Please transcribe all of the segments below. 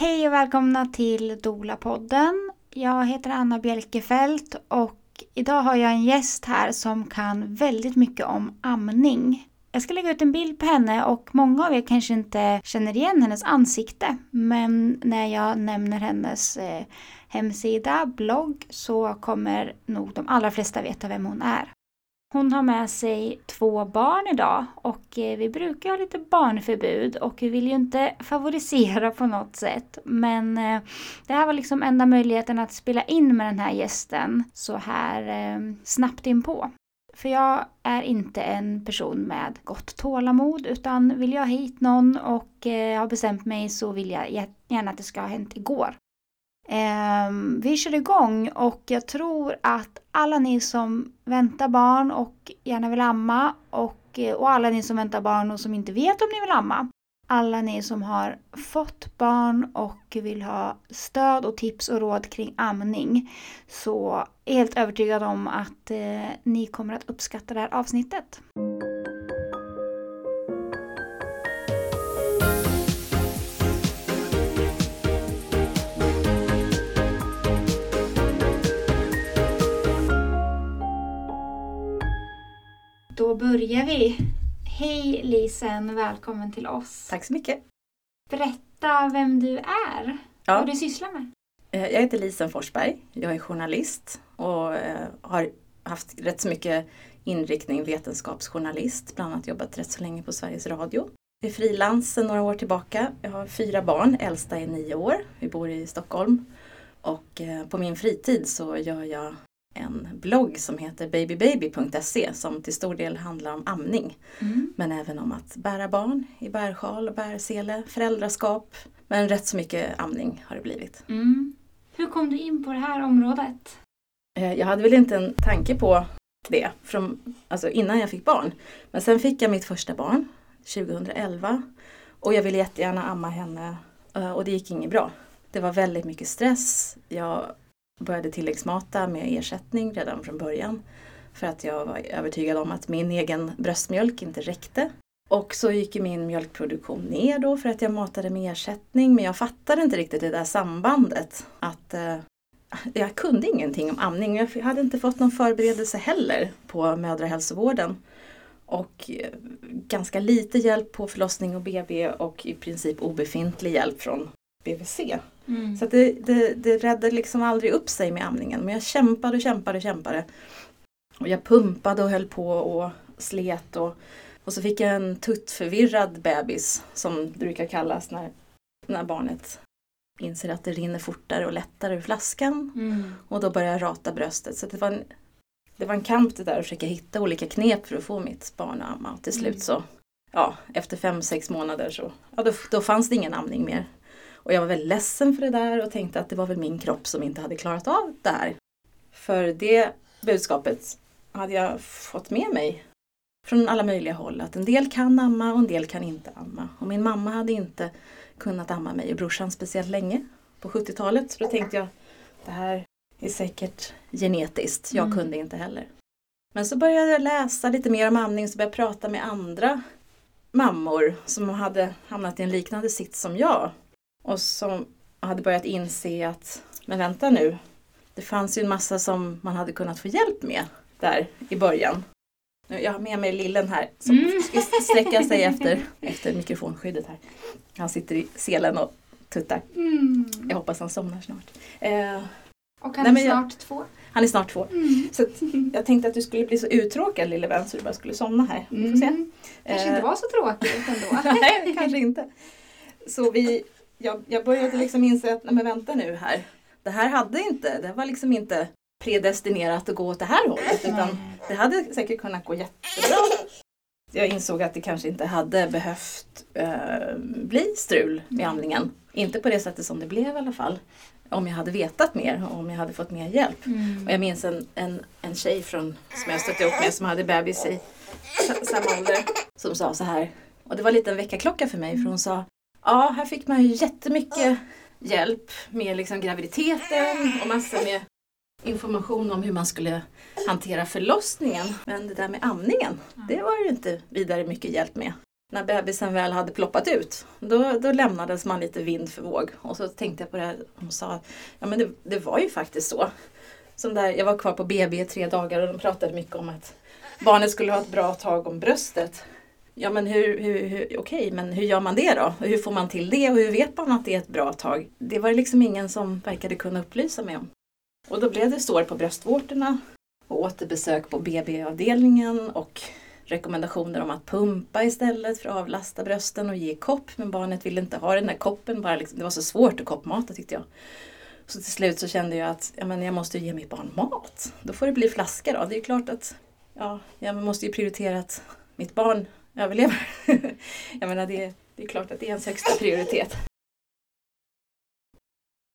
Hej och välkomna till Dola-podden. Jag heter Anna Bjelkefelt och idag har jag en gäst här som kan väldigt mycket om amning. Jag ska lägga ut en bild på henne och många av er kanske inte känner igen hennes ansikte. Men när jag nämner hennes eh, hemsida, blogg, så kommer nog de allra flesta veta vem hon är. Hon har med sig två barn idag och eh, vi brukar ha lite barnförbud och vi vill ju inte favorisera på något sätt. Men eh, det här var liksom enda möjligheten att spela in med den här gästen så här ehm, snabbt inpå. För jag är inte en person med gott tålamod utan vill jag ha hit någon och eh, har bestämt mig så vill jag gärna att det ska ha hänt igår. Ehm, vi kör igång och jag tror att alla ni som väntar barn och gärna vill amma och, och alla ni som väntar barn och som inte vet om ni vill amma. Alla ni som har fått barn och vill ha stöd och tips och råd kring amning. Så är helt övertygad om att eh, ni kommer att uppskatta det här avsnittet. Då börjar vi. Hej Lisen, välkommen till oss. Tack så mycket. Berätta vem du är ja. vad du sysslar med. Eh, jag heter Lisen Forsberg. Jag är journalist och eh, har haft rätt så mycket inriktning vetenskapsjournalist. Bland annat jobbat rätt så länge på Sveriges Radio. Jag är frilans sedan några år tillbaka. Jag har fyra barn, äldsta är nio år. Vi bor i Stockholm. Och eh, på min fritid så gör jag en blogg som heter babybaby.se som till stor del handlar om amning. Mm. Men även om att bära barn i bärsjal och bärsele, föräldraskap. Men rätt så mycket amning har det blivit. Mm. Hur kom du in på det här området? Eh, jag hade väl inte en tanke på det från, alltså innan jag fick barn. Men sen fick jag mitt första barn 2011 och jag ville jättegärna amma henne eh, och det gick inget bra. Det var väldigt mycket stress. Jag började tilläggsmata med ersättning redan från början. För att jag var övertygad om att min egen bröstmjölk inte räckte. Och så gick min mjölkproduktion ner då för att jag matade med ersättning. Men jag fattade inte riktigt det där sambandet. Att eh, Jag kunde ingenting om amning. Jag hade inte fått någon förberedelse heller på mödrahälsovården. Och eh, ganska lite hjälp på förlossning och BB och i princip obefintlig hjälp från BVC. Mm. Så det, det, det räddade liksom aldrig upp sig med amningen. Men jag kämpade och kämpade och kämpade. Och jag pumpade och höll på och slet. Och, och så fick jag en tuttförvirrad bebis som brukar kallas när, när barnet inser att det rinner fortare och lättare ur flaskan. Mm. Och då börjar jag rata bröstet. Så det var, en, det var en kamp det där att försöka hitta olika knep för att få mitt barn att amma. Och till slut mm. så, ja, efter fem, sex månader så, ja då, då fanns det ingen amning mer. Och jag var väldigt ledsen för det där och tänkte att det var väl min kropp som inte hade klarat av det här. För det budskapet hade jag fått med mig från alla möjliga håll. Att en del kan amma och en del kan inte amma. Och min mamma hade inte kunnat amma mig och brorsan speciellt länge på 70-talet. Så då tänkte jag, det här är säkert genetiskt. Jag mm. kunde inte heller. Men så började jag läsa lite mer om amning så började jag prata med andra mammor som hade hamnat i en liknande sits som jag. Och som hade börjat inse att, men vänta nu, det fanns ju en massa som man hade kunnat få hjälp med där i början. Jag har med mig lillen här som mm. ska sträcka sig efter, efter mikrofonskyddet här. Han sitter i selen och tuttar. Mm. Jag hoppas han somnar snart. Eh, och han nej, är snart jag, två? Han är snart två. Mm. Så jag tänkte att du skulle bli så uttråkad lille vän så du bara skulle somna här. Mm. Får se. Kanske eh, inte var så tråkigt ändå. nej, kanske inte. Så vi, jag, jag började liksom inse att, nej men vänta nu här. Det här hade inte, det var liksom inte predestinerat att gå åt det här hållet utan det hade säkert kunnat gå jättebra. Jag insåg att det kanske inte hade behövt eh, bli strul med amningen. Inte på det sättet som det blev i alla fall. Om jag hade vetat mer och om jag hade fått mer hjälp. Mm. Och jag minns en, en, en tjej från, som jag stötte upp med som hade bebis i samma ålder. Som sa så här. Och det var lite en väckarklocka för mig för hon sa Ja, här fick man ju jättemycket hjälp med liksom graviditeten och massor med information om hur man skulle hantera förlossningen. Men det där med amningen, det var ju inte vidare mycket hjälp med. när bebisen väl hade ploppat ut, då, då lämnades man lite vind för våg. Och så tänkte jag på det här, hon sa ja men det, det var ju faktiskt så. Som där, jag var kvar på BB i tre dagar och de pratade mycket om att barnet skulle ha ett bra tag om bröstet. Ja men hur, hur, hur okej, men hur gör man det då? Hur får man till det och hur vet man att det är ett bra tag? Det var det liksom ingen som verkade kunna upplysa mig om. Och då blev det sår på bröstvårtorna och återbesök på BB-avdelningen och rekommendationer om att pumpa istället för att avlasta brösten och ge kopp. Men barnet ville inte ha den där koppen, bara liksom, det var så svårt att koppmata tyckte jag. Så till slut så kände jag att ja, men jag måste ge mitt barn mat. Då får det bli flaska då. Det är klart att ja, jag måste ju prioritera att mitt barn överleva. jag menar det, det är klart att det är ens högsta prioritet.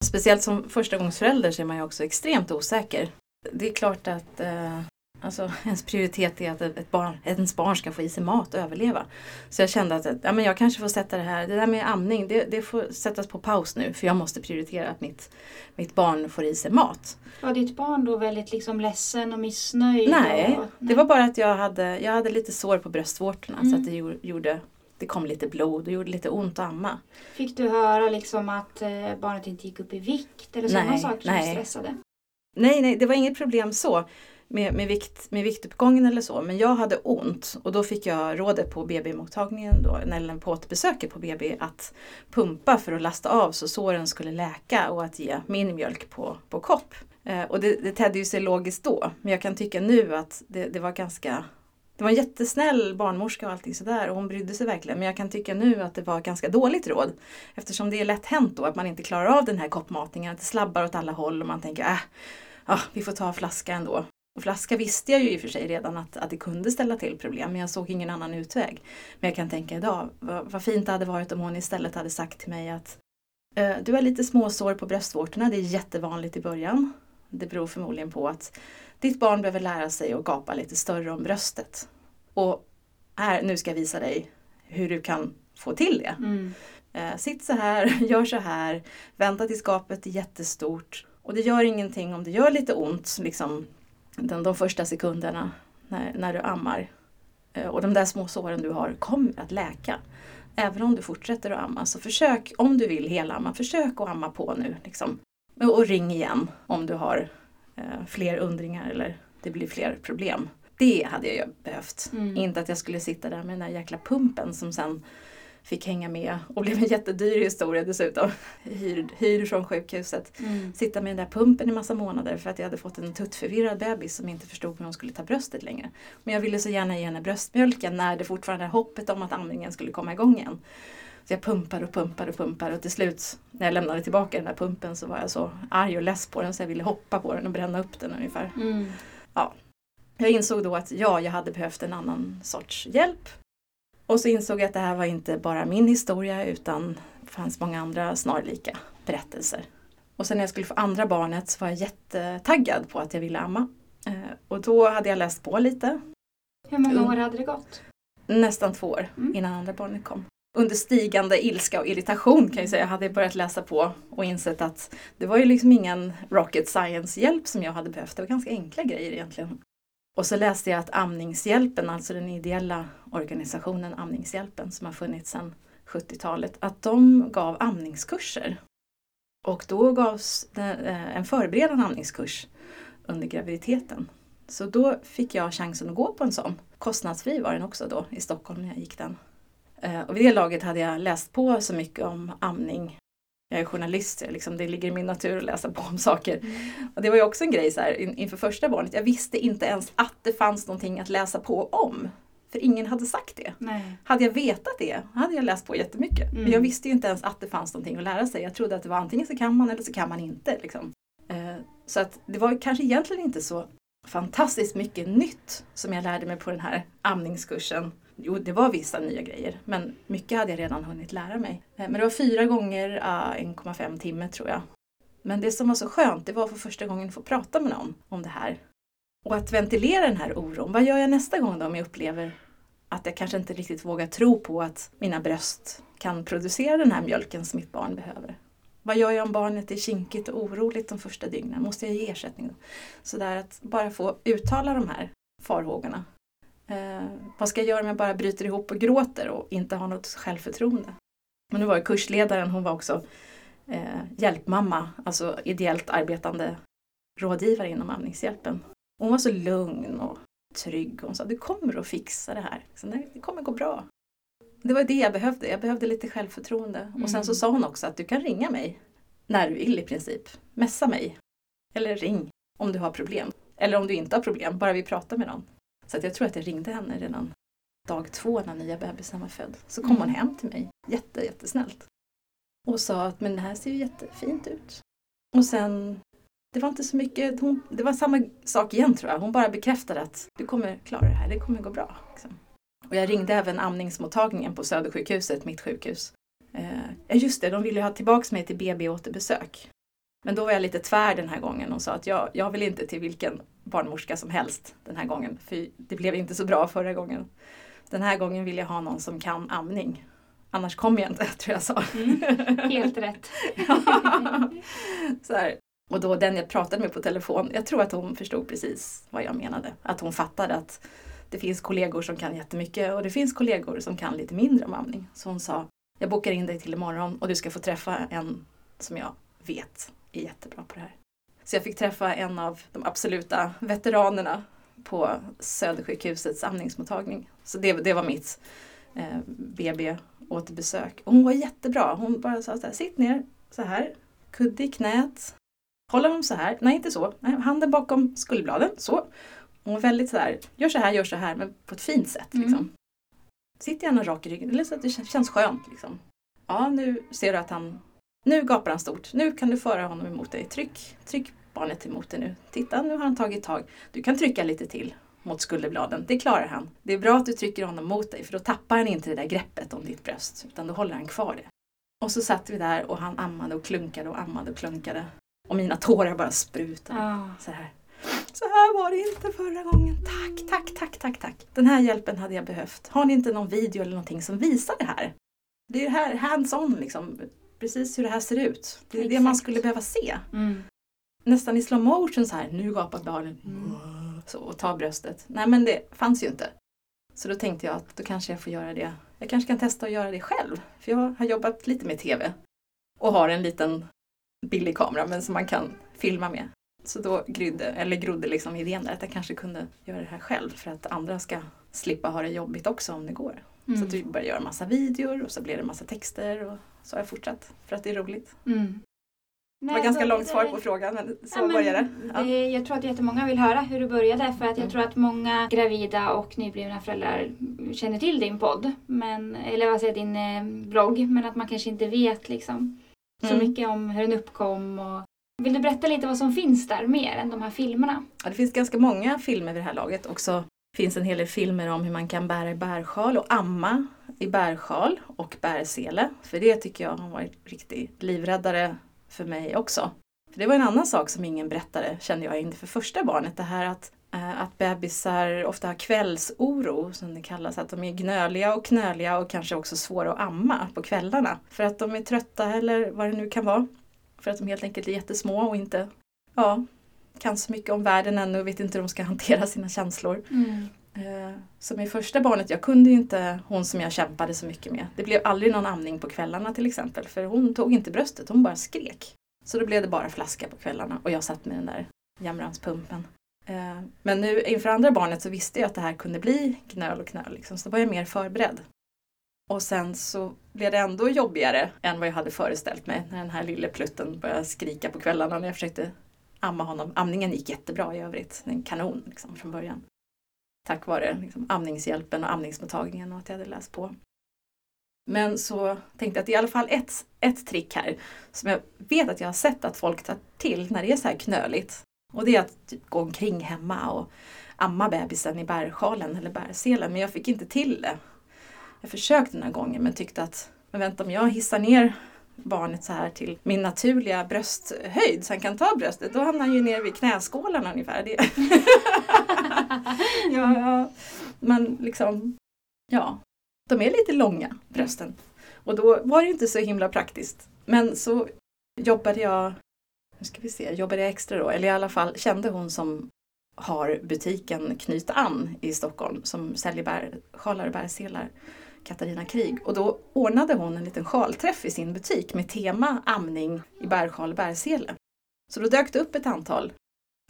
Speciellt som förstagångsförälder så är man ju också extremt osäker. Det är klart att eh, Alltså ens prioritet är att ett barn, ens barn ska få i sig mat och överleva. Så jag kände att ja, men jag kanske får sätta det här, det där med amning, det, det får sättas på paus nu för jag måste prioritera att mitt, mitt barn får i sig mat. Var ditt barn då väldigt liksom ledsen och missnöjd? Nej, och, det var bara att jag hade, jag hade lite sår på bröstvårtorna mm. så att det gjorde det kom lite blod och gjorde lite ont att amma. Fick du höra liksom att eh, barnet inte gick upp i vikt eller sådana saker som nej. stressade? Nej, nej, det var inget problem så med, med, vikt, med viktuppgången eller så. Men jag hade ont och då fick jag rådet på BB-mottagningen, då, eller på återbesöket på BB, att pumpa för att lasta av så såren skulle läka och att ge min mjölk på, på kopp. Eh, och det, det tedde ju sig logiskt då. Men jag kan tycka nu att det, det var ganska det var en jättesnäll barnmorska och allting sådär och hon brydde sig verkligen. Men jag kan tycka nu att det var ganska dåligt råd. Eftersom det är lätt hänt då att man inte klarar av den här koppmatningen, att det slabbar åt alla håll och man tänker äh, ah, vi får ta flaska ändå. Och flaska visste jag ju i och för sig redan att, att det kunde ställa till problem men jag såg ingen annan utväg. Men jag kan tänka idag, vad, vad fint det hade varit om hon istället hade sagt till mig att eh, du har lite småsår på bröstvårtorna, det är jättevanligt i början. Det beror förmodligen på att ditt barn behöver lära sig att gapa lite större om bröstet. Och här, nu ska jag visa dig hur du kan få till det. Mm. Eh, sitt så här, gör så här, vänta tills gapet är jättestort. Och det gör ingenting om det gör lite ont liksom, den, de första sekunderna när, när du ammar. Eh, och de där små såren du har kommer att läka. Även om du fortsätter att amma. Så försök, om du vill helamma, försök att amma på nu. Liksom. Och ring igen om du har eh, fler undringar eller det blir fler problem. Det hade jag behövt. Mm. Inte att jag skulle sitta där med den där jäkla pumpen som sen fick hänga med och blev en jättedyr historia dessutom. Hyrd, hyrd från sjukhuset. Mm. Sitta med den där pumpen i massa månader för att jag hade fått en tuttförvirrad bebis som inte förstod hur hon skulle ta bröstet längre. Men jag ville så gärna ge henne bröstmjölken när det fortfarande är hoppet om att amningen skulle komma igång igen. Så jag pumpade och pumpade och pumpade och till slut när jag lämnade tillbaka den där pumpen så var jag så arg och less på den så jag ville hoppa på den och bränna upp den ungefär. Mm. Ja. Jag insåg då att ja, jag hade behövt en annan sorts hjälp och så insåg jag att det här var inte bara min historia utan det fanns många andra snarlika berättelser. Och sen när jag skulle få andra barnet så var jag jättetaggad på att jag ville amma. Eh, och då hade jag läst på lite. Hur många år hade det gått? Nästan två år mm. innan andra barnet kom. Under stigande ilska och irritation kan jag säga hade jag börjat läsa på och insett att det var ju liksom ingen rocket science hjälp som jag hade behövt. Det var ganska enkla grejer egentligen. Och så läste jag att Amningshjälpen, alltså den ideella organisationen Amningshjälpen som har funnits sedan 70-talet, att de gav amningskurser. Och då gavs eh, en förberedande amningskurs under graviditeten. Så då fick jag chansen att gå på en sån. Kostnadsfri var den också då i Stockholm när jag gick den. Eh, och vid det laget hade jag läst på så mycket om amning jag är journalist, liksom, det ligger i min natur att läsa på om saker. Mm. Och det var ju också en grej så här, inför första barnet, jag visste inte ens att det fanns någonting att läsa på om. För ingen hade sagt det. Nej. Hade jag vetat det hade jag läst på jättemycket. Mm. Men jag visste ju inte ens att det fanns någonting att lära sig. Jag trodde att det var antingen så kan man eller så kan man inte. Liksom. Eh, så att det var kanske egentligen inte så fantastiskt mycket nytt som jag lärde mig på den här amningskursen Jo, det var vissa nya grejer, men mycket hade jag redan hunnit lära mig. Eh, men det var fyra gånger eh, 1,5 timme tror jag. Men det som var så skönt, det var för första gången att få prata med någon om det här. Och att ventilera den här oron. Vad gör jag nästa gång då om jag upplever att jag kanske inte riktigt vågar tro på att mina bröst kan producera den här mjölken som mitt barn behöver? Vad gör jag om barnet är kinkigt och oroligt de första dygnen? Måste jag ge ersättning? Så där att bara få uttala de här farhågorna Eh, vad ska jag göra om jag bara bryter ihop och gråter och inte har något självförtroende? Men nu var kursledaren, hon var också eh, hjälpmamma, alltså ideellt arbetande rådgivare inom Amningshjälpen. Hon var så lugn och trygg. Hon sa du kommer att fixa det här. Så, det kommer gå bra. Det var det jag behövde. Jag behövde lite självförtroende. Mm. Och sen så mm. sa hon också att du kan ringa mig när du vill i princip. Messa mig. Eller ring om du har problem. Eller om du inte har problem, bara vi pratar med någon. Så jag tror att jag ringde henne redan dag två när nya bebisen var född. Så kom mm. hon hem till mig, jätte, jättesnällt. Och sa att men det här ser ju jättefint ut. Och sen, det var inte så mycket, hon, det var samma sak igen tror jag. Hon bara bekräftade att du kommer klara det här, det kommer gå bra. Liksom. Och jag ringde även amningsmottagningen på Södersjukhuset, mitt sjukhus. Eh, just det, de ville ha tillbaks mig till BB-återbesök. Men då var jag lite tvär den här gången och sa att jag, jag vill inte till vilken barnmorska som helst den här gången. För det blev inte så bra förra gången. Den här gången vill jag ha någon som kan amning. Annars kommer jag inte, tror jag sa. Mm, helt rätt. så här. Och då den jag pratade med på telefon, jag tror att hon förstod precis vad jag menade. Att hon fattade att det finns kollegor som kan jättemycket och det finns kollegor som kan lite mindre om amning. Så hon sa, jag bokar in dig till imorgon och du ska få träffa en som jag vet är jättebra på det här. Så jag fick träffa en av de absoluta veteranerna på Södersjukhusets amningsmottagning. Så det, det var mitt eh, BB-återbesök. Och hon var jättebra. Hon bara sa så här, sitt ner så här, kudde i knät. Håller dem så här, nej inte så, nej, handen bakom skuldbladen, så. Hon var väldigt så här, gör så här, gör så här, men på ett fint sätt. Mm. Liksom. Sitt gärna rak i ryggen, eller så att det känns skönt. Liksom. Ja, nu ser du att han nu gapar han stort. Nu kan du föra honom emot dig. Tryck, tryck barnet emot dig nu. Titta, nu har han tagit tag. Du kan trycka lite till mot skulderbladen. Det klarar han. Det är bra att du trycker honom mot dig för då tappar han inte det där greppet om ditt bröst utan då håller han kvar det. Och så satt vi där och han ammade och klunkade och ammade och klunkade. Och mina tårar bara sprutade. Oh. Så här. Så här var det inte förra gången. Tack, tack, tack, tack, tack. Den här hjälpen hade jag behövt. Har ni inte någon video eller någonting som visar det här? Det är ju här hands-on liksom precis hur det här ser ut. Det är Exakt. det man skulle behöva se. Mm. Nästan i slow motion så här, nu gapar barnen mm. så, och tar bröstet. Nej men det fanns ju inte. Så då tänkte jag att då kanske jag får göra det. Jag kanske kan testa att göra det själv. För jag har jobbat lite med TV. Och har en liten billig kamera men som man kan filma med. Så då grydde, eller grodde liksom idén där att jag kanske kunde göra det här själv för att andra ska slippa ha det jobbigt också om det går. Mm. Så att vi började göra massa videor och så blev det massa texter och så har jag fortsatt för att det är roligt. Mm. Det var ganska långt svar på frågan men så ja, började det. Ja. det. Jag tror att jättemånga vill höra hur du började för att jag mm. tror att många gravida och nyblivna föräldrar känner till din podd. Men, eller vad säger din eh, blogg. Men att man kanske inte vet liksom, så mm. mycket om hur den uppkom. Och... Vill du berätta lite vad som finns där mer än de här filmerna? Ja, det finns ganska många filmer vid det här laget. Också finns en hel del filmer om hur man kan bära i bärsjal och amma i bärsjal och bärsele. För det tycker jag har varit riktigt livräddare för mig också. För det var en annan sak som ingen berättade, kände jag inför första barnet. Det här att, äh, att bebisar ofta har kvällsoro, som det kallas. Att de är gnöliga och knöliga och kanske också svåra att amma på kvällarna. För att de är trötta eller vad det nu kan vara. För att de helt enkelt är jättesmå och inte ja, kan så mycket om världen ännu och vet inte hur de ska hantera sina känslor. Mm. Eh, så med första barnet, jag kunde ju inte hon som jag kämpade så mycket med. Det blev aldrig någon amning på kvällarna till exempel för hon tog inte bröstet, hon bara skrek. Så då blev det bara flaska på kvällarna och jag satt med den där jämranspumpen. Eh, men nu inför andra barnet så visste jag att det här kunde bli gnöl och knöl, liksom, så då var jag mer förberedd. Och sen så blev det ändå jobbigare än vad jag hade föreställt mig när den här lille plutten började skrika på kvällarna när jag försökte amma honom. Amningen gick jättebra i övrigt, en kanon liksom, från början. Tack vare liksom, amningshjälpen och amningsmottagningen och att jag hade läst på. Men så tänkte jag att det är i alla fall ett, ett trick här som jag vet att jag har sett att folk tar till när det är så här knöligt. Och det är att typ, gå omkring hemma och amma bebisen i bärsjalen eller bärselen. Men jag fick inte till det. Jag försökte den här gången men tyckte att men vänta om jag hissar ner barnet så här till min naturliga brösthöjd så han kan ta bröstet, då hamnar han ju ner vid knäskålarna ungefär. Det. ja, ja, men liksom, ja, de är lite långa brösten. Och då var det inte så himla praktiskt. Men så jobbade jag, nu ska vi se, jobbade jag extra då, eller i alla fall kände hon som har butiken Knyt An i Stockholm som säljer bär, sjalar och bärselar. Katarina Krig. Och då ordnade hon en liten sjalträff i sin butik med tema amning i bärsjal och bärsele. Så då dök det upp ett antal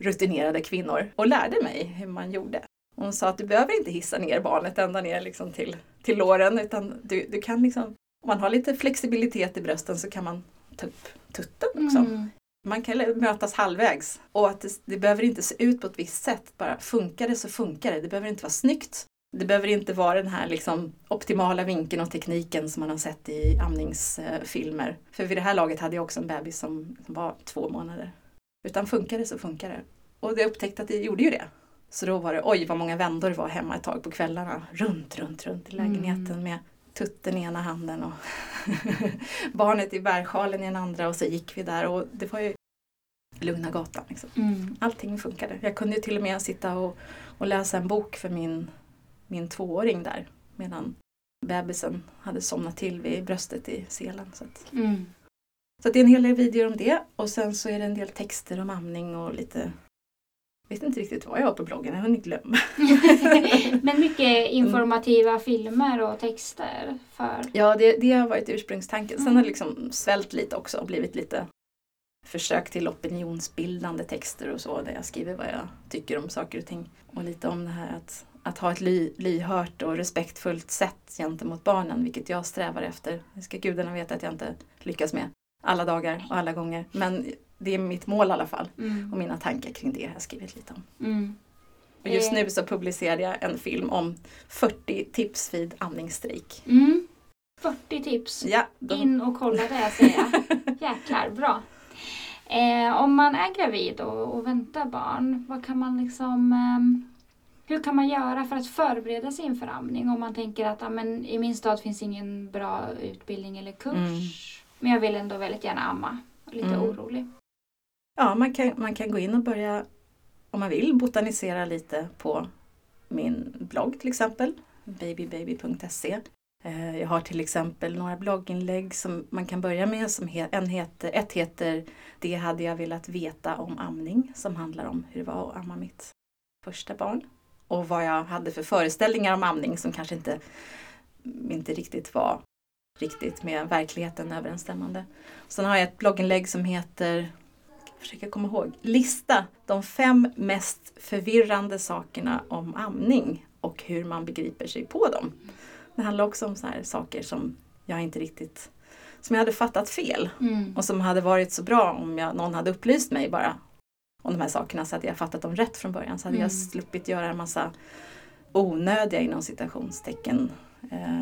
rutinerade kvinnor och lärde mig hur man gjorde. Hon sa att du behöver inte hissa ner barnet ända ner liksom till, till låren utan du, du kan liksom, om man har lite flexibilitet i brösten så kan man ta upp tutten också. Mm. Man kan mötas halvvägs och att det, det, behöver inte se ut på ett visst sätt. Bara funkar det så funkar det. Det behöver inte vara snyggt. Det behöver inte vara den här liksom optimala vinkeln och tekniken som man har sett i amningsfilmer. För vid det här laget hade jag också en bebis som var två månader. Utan funkar det så funkar det. Och jag upptäckte att det gjorde ju det. Så då var det, oj vad många vändor det var hemma ett tag på kvällarna. Runt, runt, runt i lägenheten mm. med tutten i ena handen och barnet i bärsjalen i den andra och så gick vi där och det var ju lugna gatan. Liksom. Mm. Allting funkade. Jag kunde till och med sitta och, och läsa en bok för min, min tvååring där medan bebisen hade somnat till vid bröstet i selen. Så, att, mm. så det är en hel del videor om det och sen så är det en del texter om amning och lite jag vet inte riktigt vad jag har på bloggen, jag har hunnit glömma. Men mycket informativa mm. filmer och texter? för... Ja, det, det har varit ursprungstanken. Sen har det liksom svällt lite också och blivit lite försök till opinionsbildande texter och så där jag skriver vad jag tycker om saker och ting. Och lite om det här att, att ha ett ly, lyhört och respektfullt sätt gentemot barnen, vilket jag strävar efter. Det ska gudarna veta att jag inte lyckas med alla dagar och alla gånger. Men det är mitt mål i alla fall. Mm. Och mina tankar kring det har jag skrivit lite om. Mm. Och just nu så publicerade jag en film om 40 tips vid amningsstrejk. Mm. 40 tips. Ja, de... In och kolla det säger jag. Jäklar, bra. Eh, om man är gravid och, och, väntar barn, vad kan man liksom eh, hur kan man göra för att förbereda sig inför amning om man tänker att amen, i min stad finns ingen bra utbildning eller kurs mm. men jag vill ändå väldigt gärna amma. Lite mm. orolig. Ja, man kan, man kan gå in och börja, om man vill, botanisera lite på min blogg till exempel, babybaby.se. Eh, jag har till exempel några blogginlägg som man kan börja med. Som en heter, ett heter Det hade jag velat veta om amning som handlar om hur det var att amma mitt första barn. Och vad jag hade för föreställningar om amning som kanske inte, inte riktigt var riktigt med verkligheten överensstämmande. Sen har jag ett blogginlägg som heter försöka komma ihåg, lista de fem mest förvirrande sakerna om amning och hur man begriper sig på dem. Det handlar också om så saker som jag inte riktigt som jag hade fattat fel mm. och som hade varit så bra om jag, någon hade upplyst mig bara om de här sakerna så hade jag fattat dem rätt från början. Så hade mm. jag sluppit göra en massa onödiga inom citationstecken eh,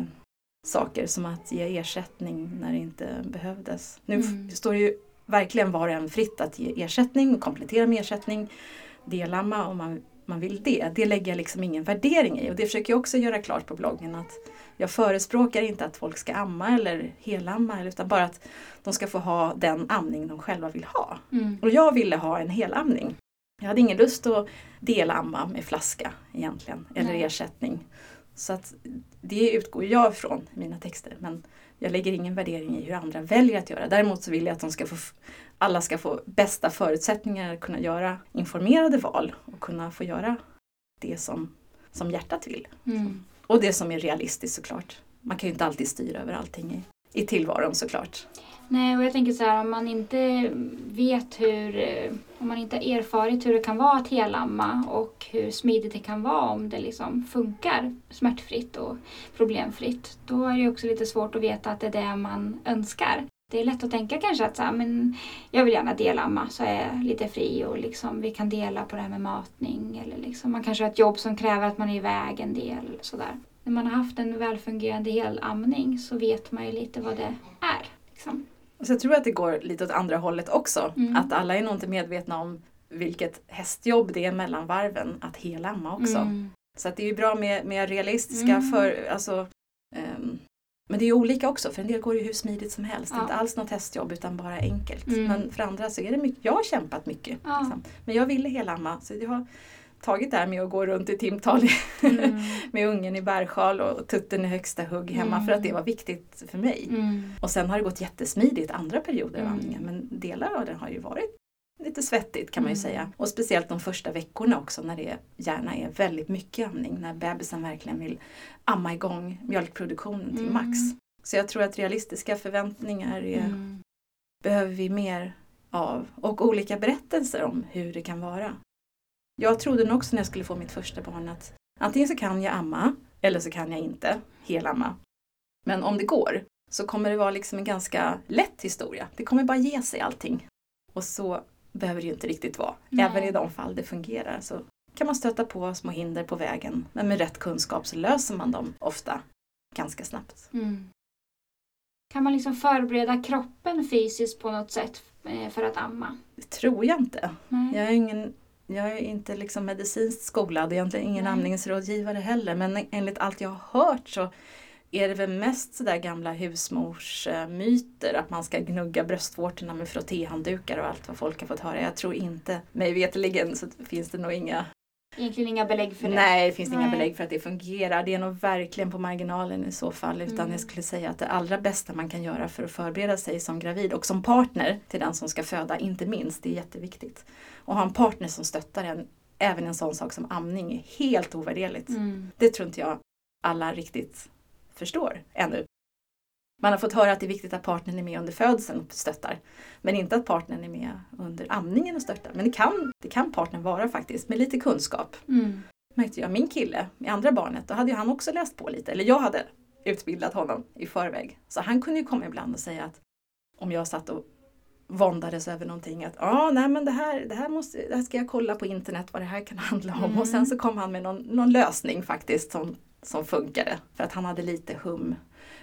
saker som att ge ersättning när det inte behövdes. Nu mm. står det ju verkligen var och en fritt att ge ersättning och komplettera med ersättning, delamma om man, man vill det. Det lägger jag liksom ingen värdering i och det försöker jag också göra klart på bloggen att jag förespråkar inte att folk ska amma eller helamma utan bara att de ska få ha den amning de själva vill ha. Mm. Och jag ville ha en helamning. Jag hade ingen lust att delamma med flaska egentligen, eller Nej. ersättning. Så att det utgår jag ifrån i mina texter. Men jag lägger ingen värdering i hur andra väljer att göra. Däremot så vill jag att de ska få, alla ska få bästa förutsättningar att kunna göra informerade val och kunna få göra det som, som hjärtat vill. Mm. Och det som är realistiskt såklart. Man kan ju inte alltid styra över allting i, i tillvaron såklart. Nej, och jag tänker så här om man inte vet hur, eh, om man inte har erfarit hur det kan vara att helamma och hur smidigt det kan vara om det liksom funkar smärtfritt och problemfritt. Då är det också lite svårt att veta att det är det man önskar. Det är lätt att tänka kanske att så här, men jag vill gärna delamma så är jag lite fri och liksom, vi kan dela på det här med matning. Eller liksom, man kanske har ett jobb som kräver att man är iväg en del. Sådär. När man har haft en välfungerande helamning så vet man ju lite vad det är. Liksom. Så jag tror att det går lite åt andra hållet också. Mm. Att alla är nog inte medvetna om vilket hästjobb det är mellan varven att helamma också. Mm. Så att det är ju bra med, med realistiska mm. för, alltså, um, men det är ju olika också för en del går ju hur smidigt som helst. Ja. Inte alls något hästjobb utan bara enkelt. Mm. Men för andra så är det mycket, jag har kämpat mycket. Ja. Liksom. Men jag ville helamma så jag har tagit det här med att gå runt i timtal mm. med ungen i bärsjal och tutten i högsta hugg hemma mm. för att det var viktigt för mig. Mm. Och sen har det gått jättesmidigt andra perioder av mm. andningen men delar av den har ju varit lite svettigt kan man ju Mm. säga. Och speciellt de första veckorna också när det gärna är väldigt mycket amning. När bebisen verkligen vill amma igång mjölkproduktionen till Mm. max. Så jag tror att realistiska förväntningar är, Mm. behöver vi mer av. Och olika berättelser om hur det kan vara. Jag trodde nog också när jag skulle få mitt första barn att antingen så kan jag amma eller så kan jag inte helamma. Men om det går så kommer det vara liksom en ganska lätt historia. Det kommer bara ge sig allting. Och så behöver det ju inte riktigt vara. Nej. Även i de fall det fungerar så kan man stöta på små hinder på vägen. Men med rätt kunskap så löser man dem ofta ganska snabbt. Mm. Kan man liksom förbereda kroppen fysiskt på något sätt eh, för att amma? Det tror jag inte. Nej. Jag är, ingen, jag är inte liksom medicinskt skolad och egentligen ingen Nej. amningsrådgivare heller. Men enligt allt jag har hört så är det väl mest sådär gamla husmorsmyter att man ska gnugga bröstvårtorna med frottéhanddukar och allt vad folk har fått höra. Jag tror inte, mig veterligen så finns det nog inga Egentligen inga belägg för det. Nej, det finns inga Nej. belägg för att det fungerar. Det är nog verkligen på marginalen i så fall. Utan Mm. jag skulle säga att det allra bästa man kan göra för att förbereda sig som gravid och som partner till den som ska föda, inte minst, det är jätteviktigt. Och ha en partner som stöttar en, även en sån sak som amning, är helt ovärderligt. Mm. Det tror inte jag alla riktigt förstår ännu. Man har fått höra att det är viktigt att partnern är med under födseln och stöttar. Men inte att partnern är med under amningen och stöttar. Men det kan, det kan partnern vara faktiskt, med lite kunskap Mm. märkte jag min kille med andra barnet, då hade ju han också läst på lite. Eller jag hade utbildat honom i förväg. Så han kunde ju komma ibland och säga att om jag satt och våndades över någonting att ah, nej men det här, det, här måste, det här ska jag kolla på internet vad det här kan handla om. Mm. Och sen så kom han med någon, någon lösning faktiskt som, som funkade. För att han hade lite hum.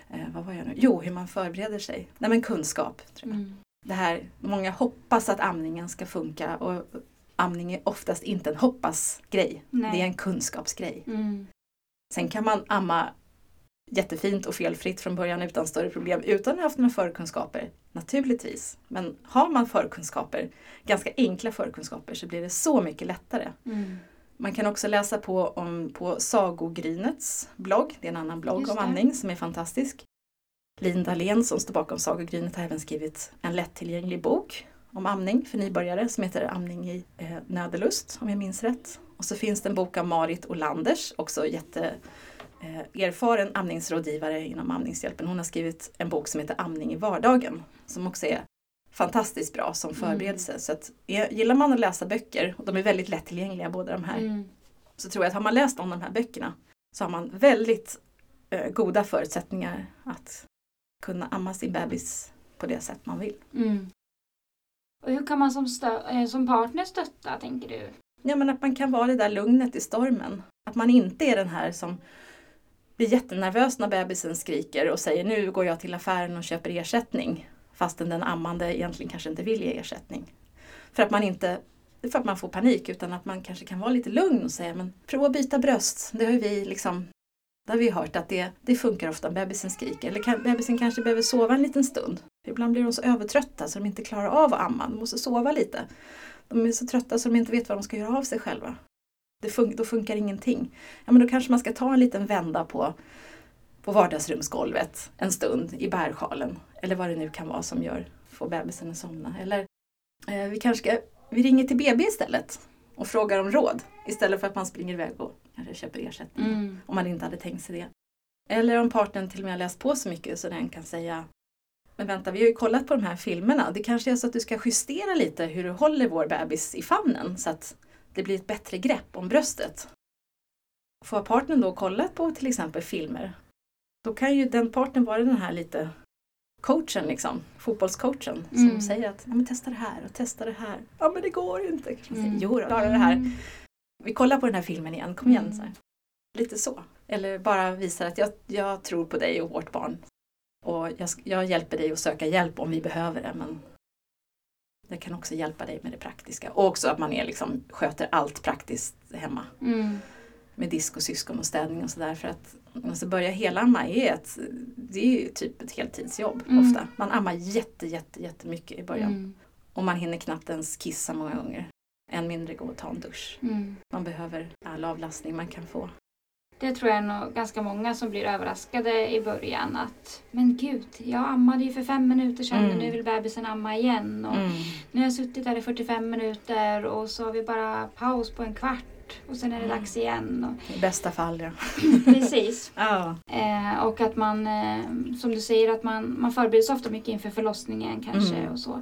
Eh, vad var jag nu? Jo, hur man förbereder sig. Nej men kunskap. Tror jag. Mm. Det här, många hoppas att amningen ska funka och amning är oftast inte en hoppas-grej. Det är en kunskapsgrej. Mm. Sen kan man amma jättefint och felfritt från början utan större problem utan att ha haft några förkunskaper. Naturligtvis. Men har man förkunskaper, ganska enkla förkunskaper, så blir det så mycket lättare. Mm. Man kan också läsa på om på Sagogrinets blogg. Det är en annan blogg om amning som är fantastisk. Lin Dahlén som står bakom Sagogrinet har även skrivit en lättillgänglig bok om amning för nybörjare som heter Amning i eh, nödelust om jag minns rätt. Och så finns det en bok av Marit Olanders, också jätte erfaren amningsrådgivare inom Amningshjälpen. Hon har skrivit en bok som heter Amning i vardagen som också är fantastiskt bra som förberedelse. Så att, eh, gillar man att läsa böcker, och de är väldigt lättillgängliga båda de här, Mm. så tror jag att har man läst om de här böckerna så har man väldigt eh, goda förutsättningar att kunna amma sin bebis på det sätt man vill. Mm. Och hur kan man som, eh, som partner stötta, tänker du? Ja, men att man kan vara det där lugnet i stormen. Att man inte är den här som blir jättenervös när bebisen skriker och säger nu går jag till affären och köper ersättning. Fastän den ammande egentligen kanske inte vill ge ersättning. För att man inte för att man får panik utan att man kanske kan vara lite lugn och säga men prova att byta bröst. Det har vi liksom det har vi hört att det, det funkar ofta om bebisen skriker. Eller kan, bebisen kanske behöver sova en liten stund. Ibland blir de så övertrötta så de inte klarar av att amma. De måste sova lite. De är så trötta så de inte vet vad de ska göra av sig själva. Det fun- då funkar ingenting. Ja, men då kanske man ska ta en liten vända på, på vardagsrumsgolvet en stund i bärsjalen. Eller vad det nu kan vara som gör, får bebisen att somna. Eller eh, vi kanske ska, vi ringer till BB istället och frågar om råd. Istället för att man springer iväg och kanske köper ersättning. Mm. Om man inte hade tänkt sig det. Eller om partnern till och med har läst på så mycket så den kan säga Men vänta, vi har ju kollat på de här filmerna. Det kanske är så att du ska justera lite hur du håller vår bebis i famnen så att det blir ett bättre grepp om bröstet. Får partnern då kollat på till exempel filmer då kan ju den partnern vara den här lite coachen liksom, fotbollscoachen som Mm. säger att ja, men testa det här och testa det här. Ja men det går inte. Säger, Mm. Jo då, klara det här. Vi kollar på den här filmen igen, kom igen. Mm. Så här. Lite så. Eller bara visar att jag, jag tror på dig och vårt barn. Och jag, jag hjälper dig att söka hjälp om vi behöver det. Men jag kan också hjälpa dig med det praktiska. Och också att man är liksom, sköter allt praktiskt hemma. Mm. Med disk och syskon och städning och sådär. För att alltså börja helamma är ett, det är ju typ ett heltidsjobb Mm. ofta. Man ammar jätte, jätte, jättemycket i början. Mm. Och man hinner knappt ens kissa många gånger. Än mindre gå och ta en dusch. Mm. Man behöver all avlastning man kan få. Det tror jag är nog ganska många som blir överraskade i början att men gud, jag ammade ju för fem minuter sedan Mm. och nu vill bebisen amma igen. Och Mm. Nu har jag suttit där i 45 minuter och så har vi bara paus på en kvart och sen är det Mm. dags igen. I bästa fall ja. Och, precis. Ja. Eh, och att man, eh, som du säger, att man, man förbereder sig ofta mycket inför förlossningen kanske Mm. och så.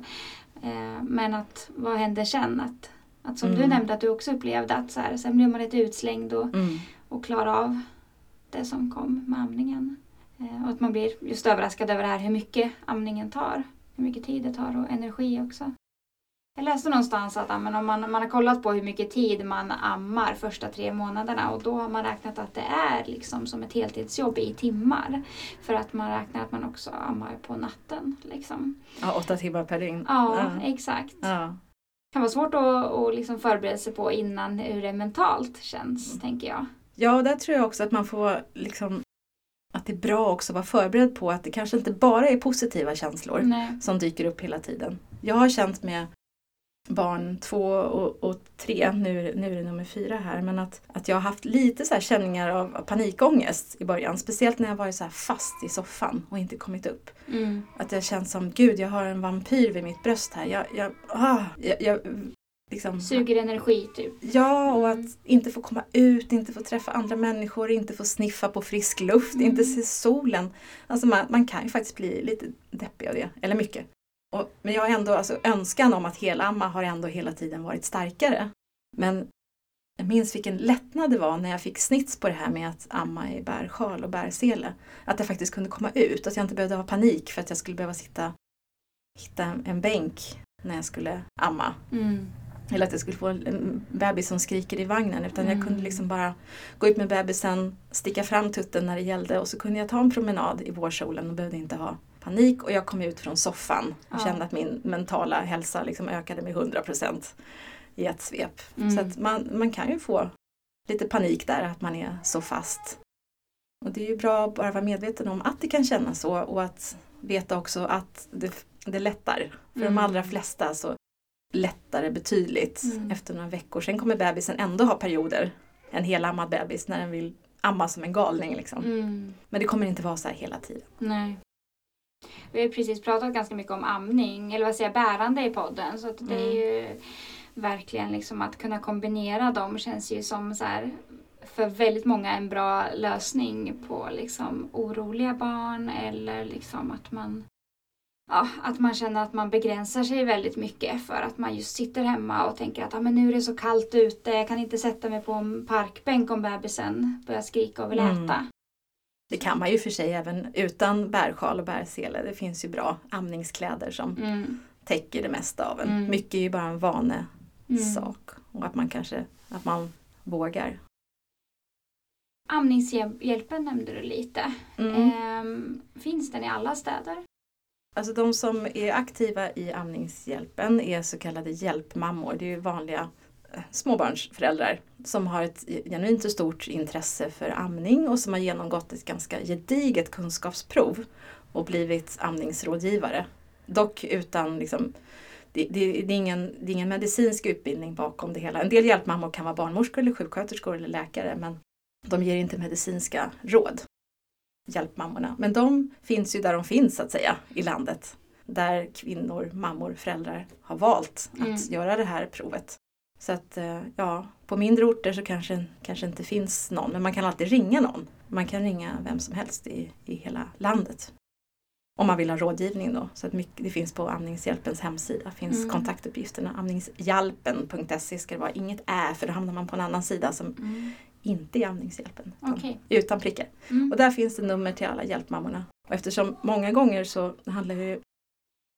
Eh, men att vad händer sen? Att, att som du Mm. nämnde att du också upplevde att så här, sen blir man lite utslängd och, Mm. Och klarar av det som kom med amningen. Eh, och att man blir just överraskad över det här hur mycket amningen tar. Hur mycket tid det tar och energi också. Jag läste någonstans att men om man, man har kollat på hur mycket tid man ammar första tre månaderna och då har man räknat att det är liksom som ett heltidsjobb i timmar. För att man räknar att man också ammar på natten. Liksom. ja, åtta timmar per dygn. Ja, Ja. exakt. Ja. Det kan vara svårt att, att liksom förbereda sig på innan hur det mentalt känns, Mm. tänker jag. Ja, där tror jag också att man får liksom att det är bra också att vara förberedd på att det kanske inte bara är positiva känslor Nej. som dyker upp hela tiden. Jag har känt med barn två och, och tre, nu, nu är det nummer fyra här, men att, att jag har haft lite så här känningar av panikångest i början. Speciellt när jag varit så fast i soffan och inte kommit upp. Mm. Att jag känt som, gud jag har en vampyr vid mitt bröst här. Jag, jag, ah, jag, jag liksom, Suger energi, typ. Ja, och Mm. att inte få komma ut, inte få träffa andra människor, inte få sniffa på frisk luft, Mm. inte se solen. Alltså man, man kan ju faktiskt bli lite deppig av det, eller mycket. Och, men jag har ändå, alltså önskan om att helamma har ändå hela tiden varit starkare. Men jag minns vilken lättnad det var när jag fick snits på det här med att amma i bärsjal och bärsele. Att jag faktiskt kunde komma ut, att jag inte behövde ha panik för att jag skulle behöva sitta hitta en, en bänk när jag skulle amma. Mm. Eller att jag skulle få en bebis som skriker i vagnen. Utan jag Mm. kunde liksom bara gå ut med bebisen, sticka fram tutten när det gällde och så kunde jag ta en promenad i vårsolen och behövde inte ha panik. Och jag kom ut från soffan och Ja. kände att min mentala hälsa liksom ökade med 100% i ett svep. Mm. Så att man, man kan ju få lite panik där, att man är så fast. Och det är ju bra att bara vara medveten om att det kan kännas så och att veta också att det, det lättar. För Mm. de allra flesta så lättar det betydligt Mm. efter några veckor. Sen kommer bebisen ändå ha perioder, en helammad bebis, när den vill amma som en galning. Liksom. Mm. Men det kommer inte vara så här hela tiden. Nej. Vi har precis pratat ganska mycket om amning, eller vad säger jag, bärande i podden. Så att det är ju verkligen liksom att kunna kombinera dem känns ju som så här för väldigt många en bra lösning på liksom oroliga barn eller liksom att man Ja, att man känner att man begränsar sig väldigt mycket för att man just sitter hemma och tänker att ah, men nu är det så kallt ute, jag kan inte sätta mig på en parkbänk om bebisen börjar skrika och vill Mm. äta. Det kan man ju för sig även utan bärsjal och bärsele. Det finns ju bra amningskläder som Mm. täcker det mesta av en. Mm. Mycket är ju bara en vanesak. Mm. Och att man kanske att man vågar. Amningshjälpen nämnde du lite. Mm. Ehm, finns den i alla städer? Alltså de som är aktiva i Amningshjälpen är så kallade hjälpmammor. Det är ju vanliga eh, småbarnsföräldrar som har ett genuint och stort intresse för amning och som har genomgått ett ganska gediget kunskapsprov och blivit amningsrådgivare. Dock utan liksom det, det, det, är ingen, det är ingen medicinsk utbildning bakom det hela. En del hjälpmammor kan vara barnmorskor eller sjuksköterskor eller läkare men de ger inte medicinska råd hjälpmammorna. Men de finns ju där de finns så att säga i landet. Där kvinnor, mammor, föräldrar har valt att Mm. göra det här provet. Så att eh, ja, på mindre orter så kanske, kanske inte finns någon. Men man kan alltid ringa någon. Man kan ringa vem som helst i, i hela landet. Om man vill ha rådgivning då. Så att mycket, det finns på Amningshjälpens hemsida. finns Mm. kontaktuppgifterna. Amningshjälpen.se ska det vara. Inget ä för då hamnar man på en annan sida som Mm. Inte är Amningshjälpen. utan Okej. Utan prickar. Mm. Och där finns det nummer till alla hjälpmammorna. Och eftersom många gånger så handlar ju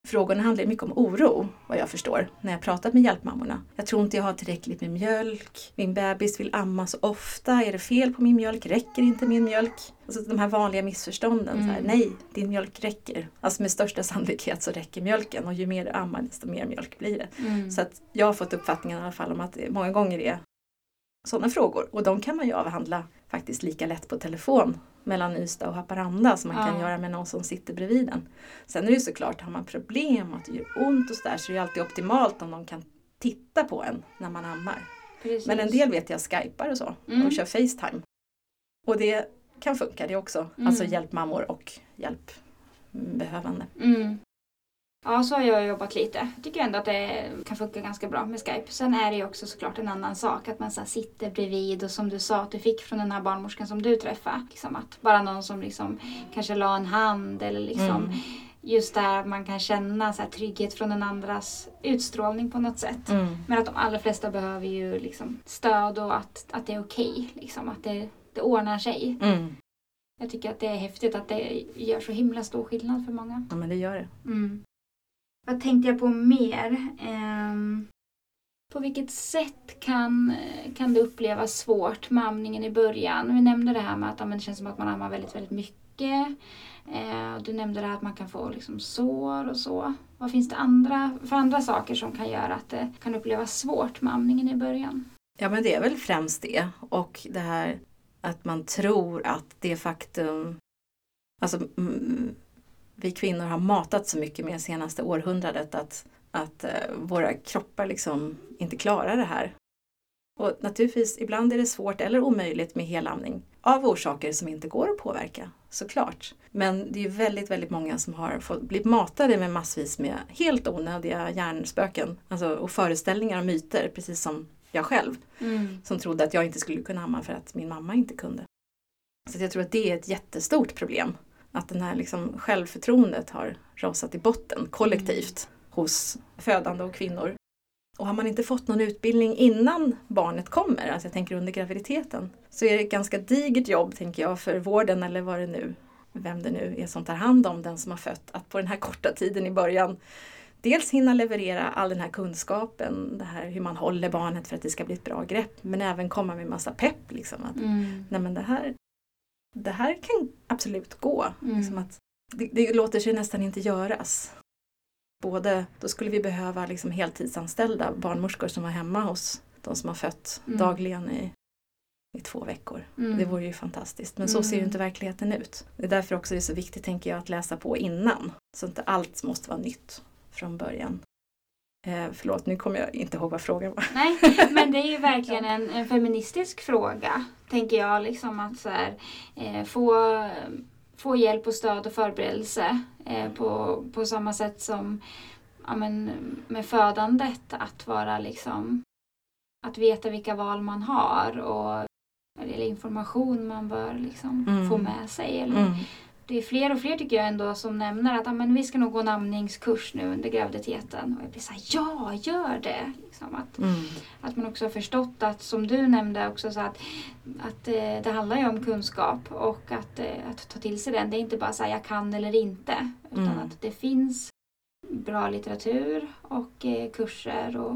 Frågorna handlar mycket om oro, vad jag förstår, när jag pratat med hjälpmammorna. Jag tror inte jag har tillräckligt med mjölk. Min bebis vill amma så ofta. Är det fel på min mjölk? Räcker inte min mjölk? Alltså de här vanliga missförstånden. Så här, Mm. Nej, din mjölk räcker. Alltså med största sannolikhet så räcker mjölken och ju mer du ammar desto mer mjölk blir det. Mm. Så att jag har fått uppfattningen i alla fall om att det många gånger är sådana frågor. Och de kan man ju avhandla faktiskt lika lätt på telefon mellan Ystad och Haparanda som man kan Ja. göra med någon som sitter bredvid en. Sen är det ju såklart, har man problem och att det gör ont och sådär så är det alltid optimalt om de kan titta på en när man ammar. Precis. Men en del vet jag skypar och så Mm. och kör Facetime. Och det kan funka det också. Mm. Alltså hjälpmammor och hjälpbehövande. Mm. Ja, så har jag jobbat lite. Jag tycker ändå att det kan funka ganska bra med Skype. Sen är det ju också såklart en annan sak att man så sitter bredvid och som du sa att du fick från den här barnmorskan som du träffade. Liksom att bara någon som liksom kanske la en hand eller liksom Mm. just där man kan känna så trygghet från den andras utstrålning på något sätt. Mm. Men att de allra flesta behöver ju liksom stöd och att, att det är okej. liksom, att det, det ordnar sig. Mm. Jag tycker att det är häftigt att det gör så himla stor skillnad för många. Ja men det gör det. Mm. Vad tänkte jag på mer? Um, på vilket sätt kan, kan det upplevas svårt med amningen i början? Vi nämnde det här med att ja, men det känns som att man ammar väldigt, väldigt mycket. Eh, du nämnde det här att man kan få liksom, sår och så. Vad finns det andra, för andra saker som kan göra att det kan upplevas svårt med amningen i början? Ja men det är väl främst det. Och det här att man tror att det faktum Alltså vi kvinnor har matat så mycket med det senaste århundradet att, att eh, våra kroppar liksom inte klarar det här. Och naturligtvis, ibland är det svårt eller omöjligt med helamning av orsaker som inte går att påverka, såklart. Men det är ju väldigt, väldigt många som har fått, blivit matade med massvis med helt onödiga hjärnspöken alltså, och föreställningar och myter, precis som jag själv som trodde att jag inte skulle kunna amma för att min mamma inte kunde. Så jag tror att det är ett jättestort problem. Att den här liksom självförtroendet har rasat i botten kollektivt hos födande och kvinnor. Och har man inte fått någon utbildning innan barnet kommer, alltså jag tänker under graviditeten, så är det ett ganska digert jobb, tänker jag, för vården eller vad det nu, vem det nu är som tar hand om den som har fött, att på den här korta tiden i början dels hinna leverera all den här kunskapen, det här hur man håller barnet för att det ska bli ett bra grepp, men även komma med massa pepp. Liksom, att, Mm. nej men det här, det här kan absolut gå. Mm. Liksom att det, det låter sig nästan inte göras. Både, då skulle vi behöva liksom heltidsanställda barnmorskor som var hemma hos de som har fött Mm. dagligen i, i två veckor. Mm. Det vore ju fantastiskt. Men så ser ju Mm. inte verkligheten ut. Det är därför också det är så viktigt, tänker jag, att läsa på innan. Så inte allt måste vara nytt från början. Eh, förlåt, nu kommer jag inte ihåg vad frågan var. Nej, men det är ju verkligen en, en feministisk fråga, tänker jag. Liksom att så här, eh, få, få hjälp och stöd och förberedelse eh, på, på samma sätt som ja, men, med födandet. Att vara liksom, att veta vilka val man har och eller information man bör liksom Mm. få med sig. Eller, Mm. Det är fler och fler tycker jag ändå som nämner att ja, men vi ska nog gå en amningskurs nu under graviditeten. Och jag blir såhär, ja gör det! Liksom att, Mm. att man också har förstått att, som du nämnde också, så att, att eh, det handlar ju om kunskap och att, eh, att ta till sig den. Det är inte bara så här, jag kan eller inte. Utan Mm. att det finns bra litteratur och eh, kurser och,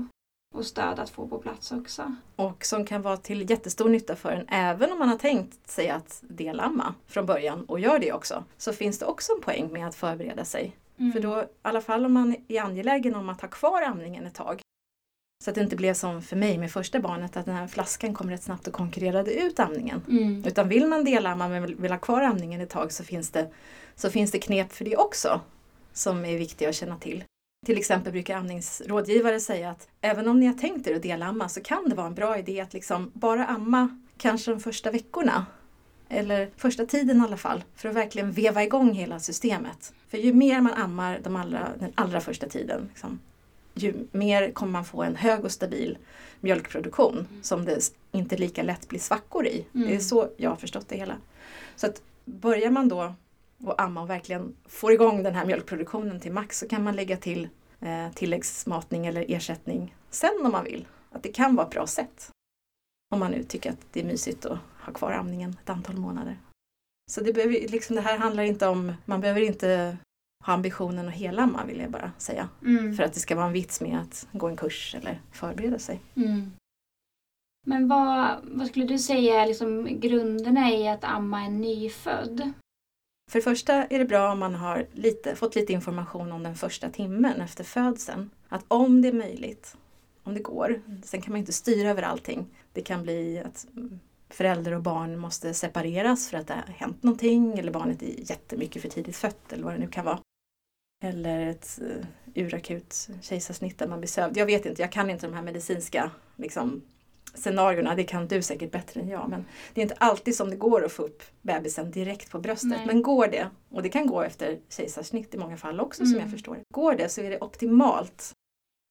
och stöd att få på plats också. Och som kan vara till jättestor nytta för en även om man har tänkt sig att delamma från början och gör det också. Så finns det också en poäng med att förbereda sig. Mm. För då, i alla fall om man är angelägen om att ha kvar amningen ett tag. Så att det inte blev som för mig med första barnet att den här flaskan kom rätt snabbt och konkurrerade ut amningen. Mm. Utan vill man delamma men vill- ha kvar amningen ett tag så finns, det, så finns det knep för det också. Som är viktiga att känna till. Till exempel brukar amningsrådgivare säga att även om ni har tänkt er att delamma så kan det vara en bra idé att liksom bara amma kanske de första veckorna. Eller första tiden i alla fall. För att verkligen veva igång hela systemet. För ju mer man ammar de allra, den allra första tiden liksom, ju mer kommer man få en hög och stabil mjölkproduktion som det inte lika lätt blir svackor i. Mm. Det är så jag har förstått det hela. Så att börjar man då att amma och verkligen får igång den här mjölkproduktionen till max så kan man lägga till eh, tilläggsmatning eller ersättning sen om man vill. Att det kan vara ett bra sätt. Om man nu tycker att det är mysigt att ha kvar amningen ett antal månader. Så det, behöver, liksom, det här handlar inte om, man behöver inte ha ambitionen att helamma vill jag bara säga. Mm. För att det ska vara en vits med att gå en kurs eller förbereda sig. Mm. Men vad, vad skulle du säga är liksom grunderna i att amma en nyfödd? För det första är det bra om man har lite, fått lite information om den första timmen efter födseln. Att om det är möjligt, om det går, sen kan man inte styra över allting. Det kan bli att förälder och barn måste separeras för att det har hänt någonting eller barnet är jättemycket för tidigt fött eller vad det nu kan vara. Eller ett eh, urakut kejsarsnitt där man blir sövd. Jag vet inte, jag kan inte de här medicinska liksom, scenarierna, det kan du säkert bättre än jag, men det är inte alltid som det går att få upp bebisen direkt på bröstet. Nej. Men går det, och det kan gå efter kejsarsnitt i många fall också som Mm. jag förstår det. Går det så är det optimalt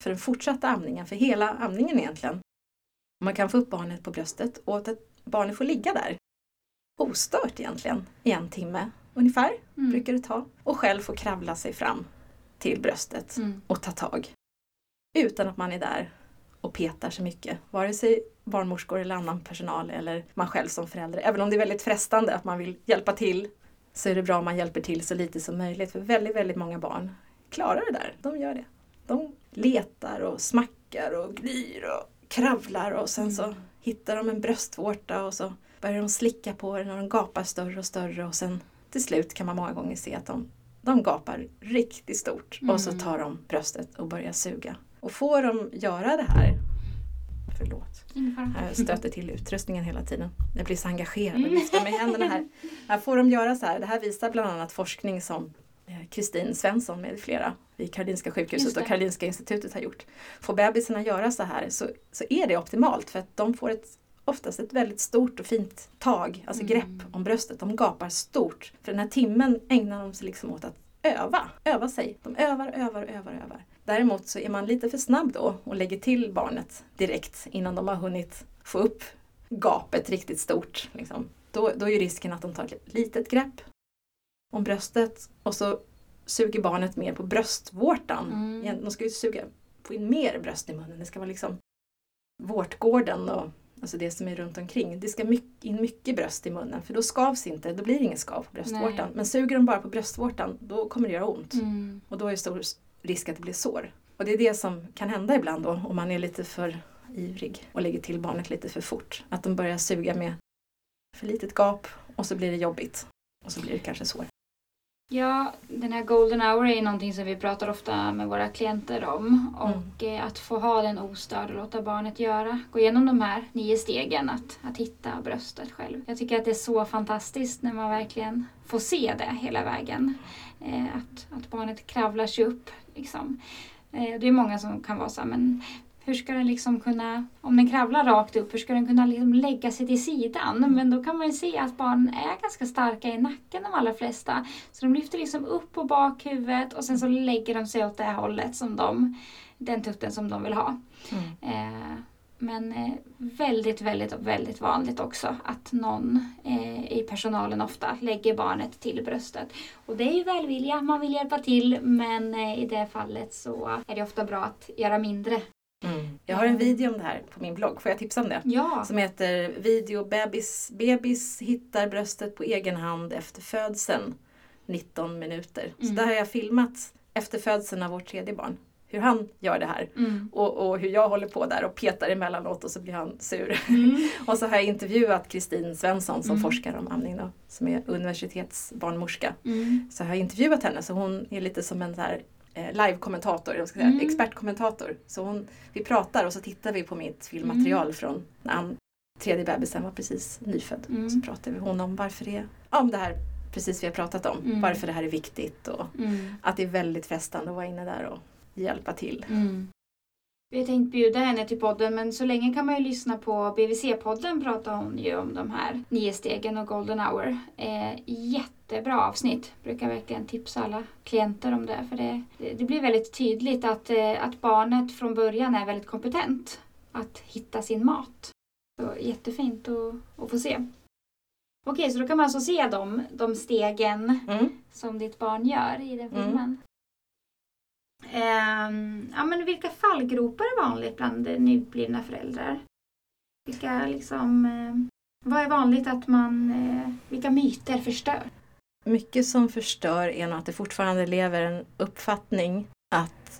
för den fortsatta amningen, för hela amningen egentligen. Man kan få upp barnet på bröstet och att barnet får ligga där ostört egentligen i en timme ungefär, Mm. brukar det ta. Och själv få kravla sig fram till bröstet Mm. och ta tag. Utan att man är där och petar så mycket. Vare sig barnmorskor eller annan personal eller man själv som förälder. Även om det är väldigt frestande att man vill hjälpa till så är det bra om man hjälper till så lite som möjligt. För väldigt, väldigt många barn klarar det där. De gör det. De letar och smackar och gnyr och kravlar och sen så hittar de en bröstvårta och så börjar de slicka på den och de gapar större och större och sen till slut kan man många gånger se att de, de gapar riktigt stort och så Mm. tar de bröstet och börjar suga. Och får de göra det här, förlåt, jag stöter till utrustningen hela tiden. Jag blir så engagerad och viftar med händerna här. Här får de göra så här. Det här visar bland annat forskning som eh, Kristin Svensson med flera vid Karolinska sjukhuset och Karolinska institutet har gjort. Får bebisarna göra så här så, så är det optimalt för att de får ett, oftast ett väldigt stort och fint tag, alltså Mm. grepp om bröstet. De gapar stort. För den här timmen ägnar de sig liksom åt att öva, öva sig. De övar, övar, övar, övar. Däremot så är man lite för snabb då och lägger till barnet direkt innan de har hunnit få upp gapet riktigt stort. Liksom. Då, då är risken att de tar ett litet grepp om bröstet och så suger barnet mer på bröstvårtan. Mm. De ska ju suga, få in mer bröst i munnen. Det ska vara liksom vårtgården och alltså det som är runt omkring. Det ska mycket, in mycket bröst i munnen för då skavs inte, då blir det ingen skav på bröstvårtan. Nej. Men suger de bara på bröstvårtan då kommer det göra ont. Mm. Och då är stor risk att det blir sår. Och det är det som kan hända ibland då om man är lite för ivrig och lägger till barnet lite för fort. Att de börjar suga med för litet gap och så blir det jobbigt. Och så blir det kanske sår. Ja, den här golden hour är någonting som vi pratar ofta med våra klienter om. Och eh, att få ha den ostörd och låta barnet göra, gå igenom de här nio stegen att, att hitta bröstet själv. Jag tycker att det är så fantastiskt när man verkligen får se det hela vägen. Eh, att, att barnet kravlar sig upp. Liksom. Eh, det är många som kan vara så här, men hur ska den liksom kunna, om den kravlar rakt upp, hur ska den kunna liksom lägga sig till sidan? Men då kan man ju se att barn är ganska starka i nacken de allra flesta. Så de lyfter liksom upp på bakhuvudet och sen så lägger de sig åt det hållet som de, den tutten som de vill ha. Eh, men eh, väldigt, väldigt, väldigt vanligt också att någon eh, i personalen ofta lägger barnet till bröstet. Och det är ju välvilja, man vill hjälpa till men eh, i det fallet så är det ofta bra att göra mindre. Mm. Jag har en video om det här på min blogg, får jag tipsa om det? Ja, Som heter Video bebis, bebis hittar bröstet på egen hand efter födseln. 19 minuter. Så Mm. där har jag filmat efter födseln av vårt tredje barn. Hur han gör det här. mm. Och, och hur jag håller på där och petar emellanåt och så blir han sur. Mm. Och så har jag intervjuat Kristin Svensson som Mm. forskar om amning då, som är universitetsbarnmorska. Mm. Så jag har intervjuat henne så hon är lite som en så här, eh, live-kommentator, jag ska säga, Mm. expertkommentator. Så hon, vi pratar och så tittar vi på mitt filmmaterial från när han, tredje bebisen var precis nyfödd. Mm. Så pratar vi hon om varför det, om det här precis vi har pratat om, Mm. varför det här är viktigt och Mm. att det är väldigt frestande att vara inne där och hjälpa till. Mm. Vi har tänkt bjuda henne till podden men så länge kan man ju lyssna på BVC-podden pratar hon ju om de här nio stegen och golden hour. Eh, jättebra avsnitt. Brukar verkligen tipsa alla klienter om det för det, det, blir väldigt tydligt att, eh, att barnet från början är väldigt kompetent att hitta sin mat. Så jättefint att, att få se. Okej, så då kan man alltså se de, de stegen Mm. som ditt barn gör i den Mm. filmen. Ehm, Ehm, ja, men vilka fallgropar är vanligt bland nyblivna föräldrar? Vilka liksom, eh, vad är vanligt att man, eh, vilka myter förstör? Mycket som förstör är nog att det fortfarande lever en uppfattning att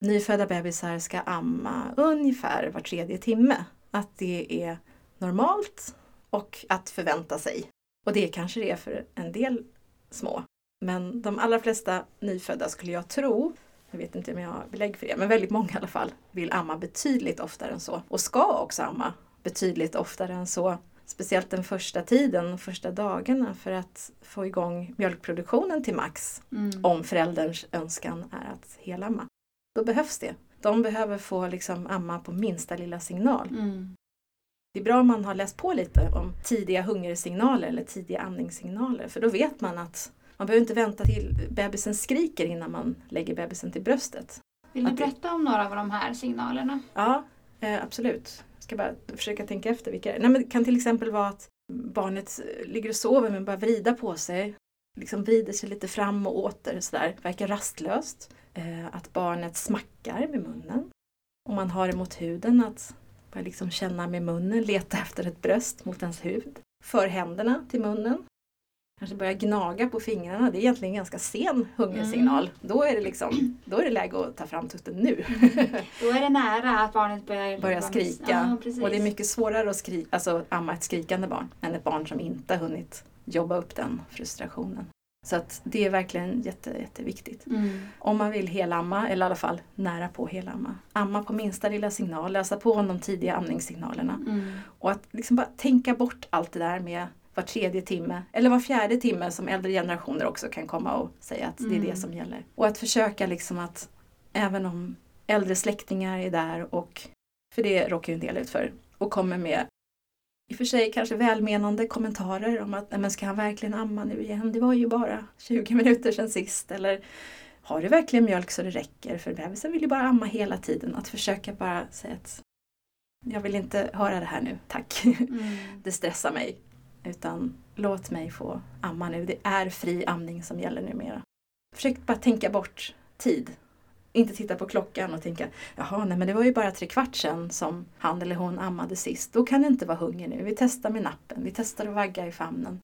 nyfödda bebisar ska amma ungefär var tredje timme. Att det är normalt och att förvänta sig. Och det kanske det är för en del små. Men de allra flesta nyfödda skulle jag tro, jag vet inte om jag har belägg för det, men väldigt många i alla fall, vill amma betydligt oftare än så. Och ska också amma betydligt oftare än så. Speciellt den första tiden, första dagarna för att få igång mjölkproduktionen till max Mm. om förälderns önskan är att helamma. Då behövs det. De behöver få liksom amma på minsta lilla signal. Mm. Det är bra om man har läst på lite om tidiga hungersignaler eller tidiga andningssignaler för då vet man att man behöver inte vänta till bebisen skriker innan man lägger bebisen till bröstet. Vill du berätta om några av de här signalerna? Ja, eh, absolut. Jag ska bara försöka tänka efter vilka. Nej, men Det kan till exempel vara att barnet ligger och sover men bara vrida på sig. Liksom vrider sig lite fram och åter sådär. Verkar rastlöst. Eh, att barnet smackar med munnen. Om man har det mot huden att bara liksom känna med munnen, leta efter ett bröst mot ens hud. För händerna till munnen. Kanske börja gnaga på fingrarna. Det är egentligen en ganska sen hungersignal. Då, är det liksom, då är det läge att ta fram tutten nu. Då är det nära att barnet börjar, börjar skrika. Ja, och det är mycket svårare att skri- alltså, amma ett skrikande barn än ett barn som inte har hunnit jobba upp den frustrationen. Så att det är verkligen jätte, jätteviktigt. Mm. Om man vill helamma, eller i alla fall nära på helamma. Amma på minsta lilla signal, läsa på om de tidiga amningssignalerna. Mm. Och att liksom bara tänka bort allt det där med var tredje timme eller var fjärde timme som äldre generationer också kan komma och säga att det är Mm. det som gäller. Och att försöka liksom att även om äldre släktingar är där och för det råkar ju en del ut för och kommer med i och för sig kanske välmenande kommentarer om att "Nej, men ska han verkligen amma nu igen? Det var ju bara 20 minuter sedan sist. Eller har du verkligen mjölk så det räcker? För bebisen vill ju bara amma hela tiden. Att försöka bara säga att jag vill inte höra det här nu, tack. Mm. det stressar mig. Utan låt mig få amma nu. Det är fri amning som gäller numera. Försök bara tänka bort tid. Inte titta på klockan och tänka jaha, nej men det var ju bara tre kvart sedan som han eller hon ammade sist. Då kan det inte vara hunger nu. Vi testar med nappen. Vi testar att vagga i famnen.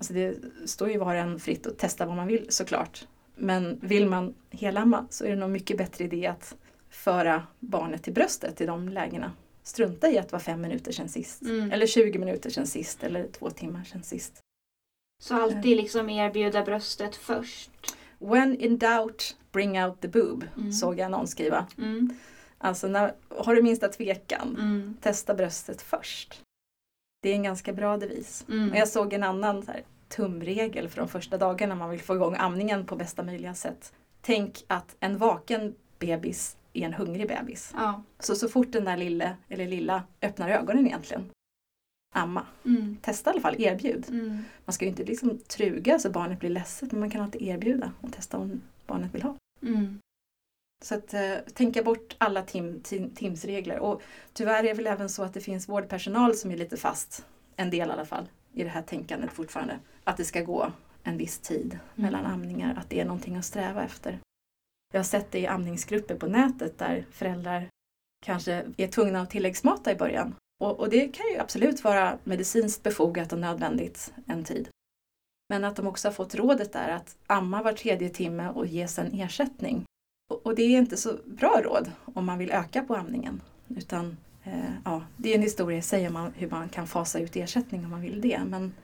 Alltså det står ju var och en fritt att testa vad man vill såklart. Men vill man helamma så är det nog mycket bättre idé att föra barnet till bröstet i de lägena. Strunta i att det var fem minuter sedan sist. Mm. Eller 20 minuter sedan sist. Eller två timmar sedan sist. Så alltid liksom erbjuda bröstet först. When in doubt, bring out the boob. Mm. Såg jag någon skriva. Mm. Alltså, när, har du minsta tvekan, Mm. testa bröstet först. Det är en ganska bra devis. Mm. Jag såg en annan så här, tumregel för de första dagarna man vill få igång amningen på bästa möjliga sätt. Tänk att en vaken bebis är en hungrig bebis. Ja. Så så fort den där lille, eller lilla öppnar ögonen egentligen, amma. Mm. Testa i alla fall, erbjud. Mm. Man ska ju inte liksom truga så barnet blir ledset men man kan alltid erbjuda och testa om barnet vill ha. Mm. Så att eh, tänka bort alla tim, tim, timsregler. Och tyvärr är det väl även så att det finns vårdpersonal som är lite fast, en del i alla fall, i det här tänkandet fortfarande. Att det ska gå en viss tid mellan amningar, att det är någonting att sträva efter. Jag har sett det i amningsgrupper på nätet där föräldrar kanske är tvungna att tilläggsmata i början. Och, och det kan ju absolut vara medicinskt befogat och nödvändigt en tid. Men att de också har fått rådet där att amma var tredje timme och ges en ersättning. Och, och det är inte så bra råd om man vill öka på amningen. Utan eh, ja, det är en historia i sig om man, hur man kan fasa ut ersättning om man vill det. Men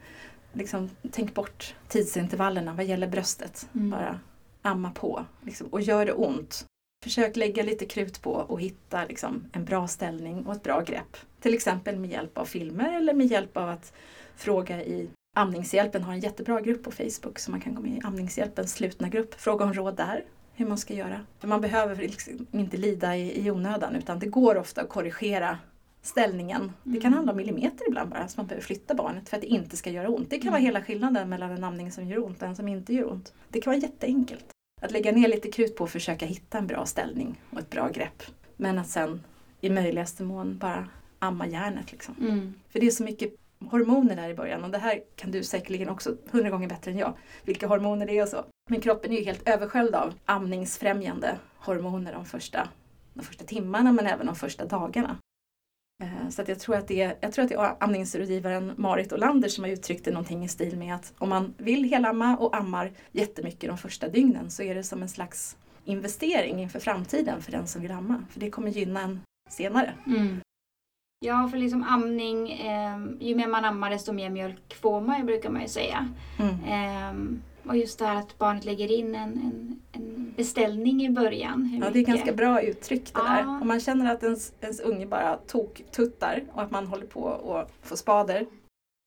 liksom, tänk bort tidsintervallerna vad gäller bröstet. Mm. Bara amma på. Liksom. Och gör det ont, försök lägga lite krut på och hitta liksom, en bra ställning och ett bra grepp. Till exempel med hjälp av filmer eller med hjälp av att fråga i Amningshjälpen har en jättebra grupp på Facebook så man kan gå med i Amningshjälpens slutna grupp. Fråga om råd där, hur man ska göra. För man behöver liksom inte lida i, i onödan utan det går ofta att korrigera ställningen. Det kan Mm. handla om millimeter ibland bara, så man behöver flytta barnet för att det inte ska göra ont. Det kan vara Mm. hela skillnaden mellan en amning som gör ont och en som inte gör ont. Det kan vara jätteenkelt. Att lägga ner lite krut på att försöka hitta en bra ställning och ett bra grepp. Men att sen i möjligaste mån bara amma järnet. Liksom. Mm. För det är så mycket hormoner där i början och det här kan du säkerligen också hundra gånger bättre än jag. Vilka hormoner det är och så. Men kroppen är ju helt översköljd av amningsfrämjande hormoner de första, de första timmarna men även de första dagarna. Eh, Så att jag tror att det är, jag tror att det är amningsrådgivaren Marit Olander som har uttryckt det någonting i stil med att om man vill helamma och ammar jättemycket de första dygnen så är det som en slags investering inför framtiden för den som vill amma. För det kommer gynna en senare. Mm. Ja, för liksom amning, eh, ju mer man ammar desto mer mjölk får man ju, brukar man ju säga. Mm. Ehm, och just det här att barnet lägger in en, en, en beställning i början. Ja, det är mycket. ganska bra uttryck det där. Ja. Om man känner att ens, ens unge bara tok-tuttar och att man håller på att få spader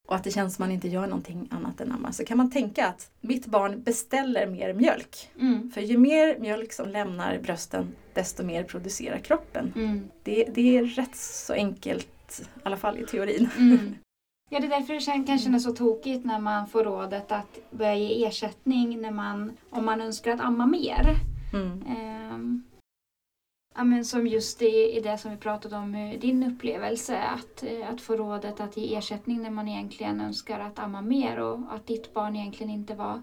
och att det känns som man inte gör någonting annat än amma så kan man tänka att mitt barn beställer mer mjölk. Mm. För ju mer mjölk som lämnar brösten desto mer producerar kroppen. Mm. Det, det är rätt så enkelt i alla fall i teorin. Mm. Ja, det är därför det kan, kan kännas så tokigt när man får rådet att börja ge ersättning när man, om man önskar att amma mer. Mm. Ehm, ja, men som just i, i det som vi pratade om, din upplevelse att, eh, att få rådet att ge ersättning när man egentligen önskar att amma mer och att ditt barn egentligen inte var,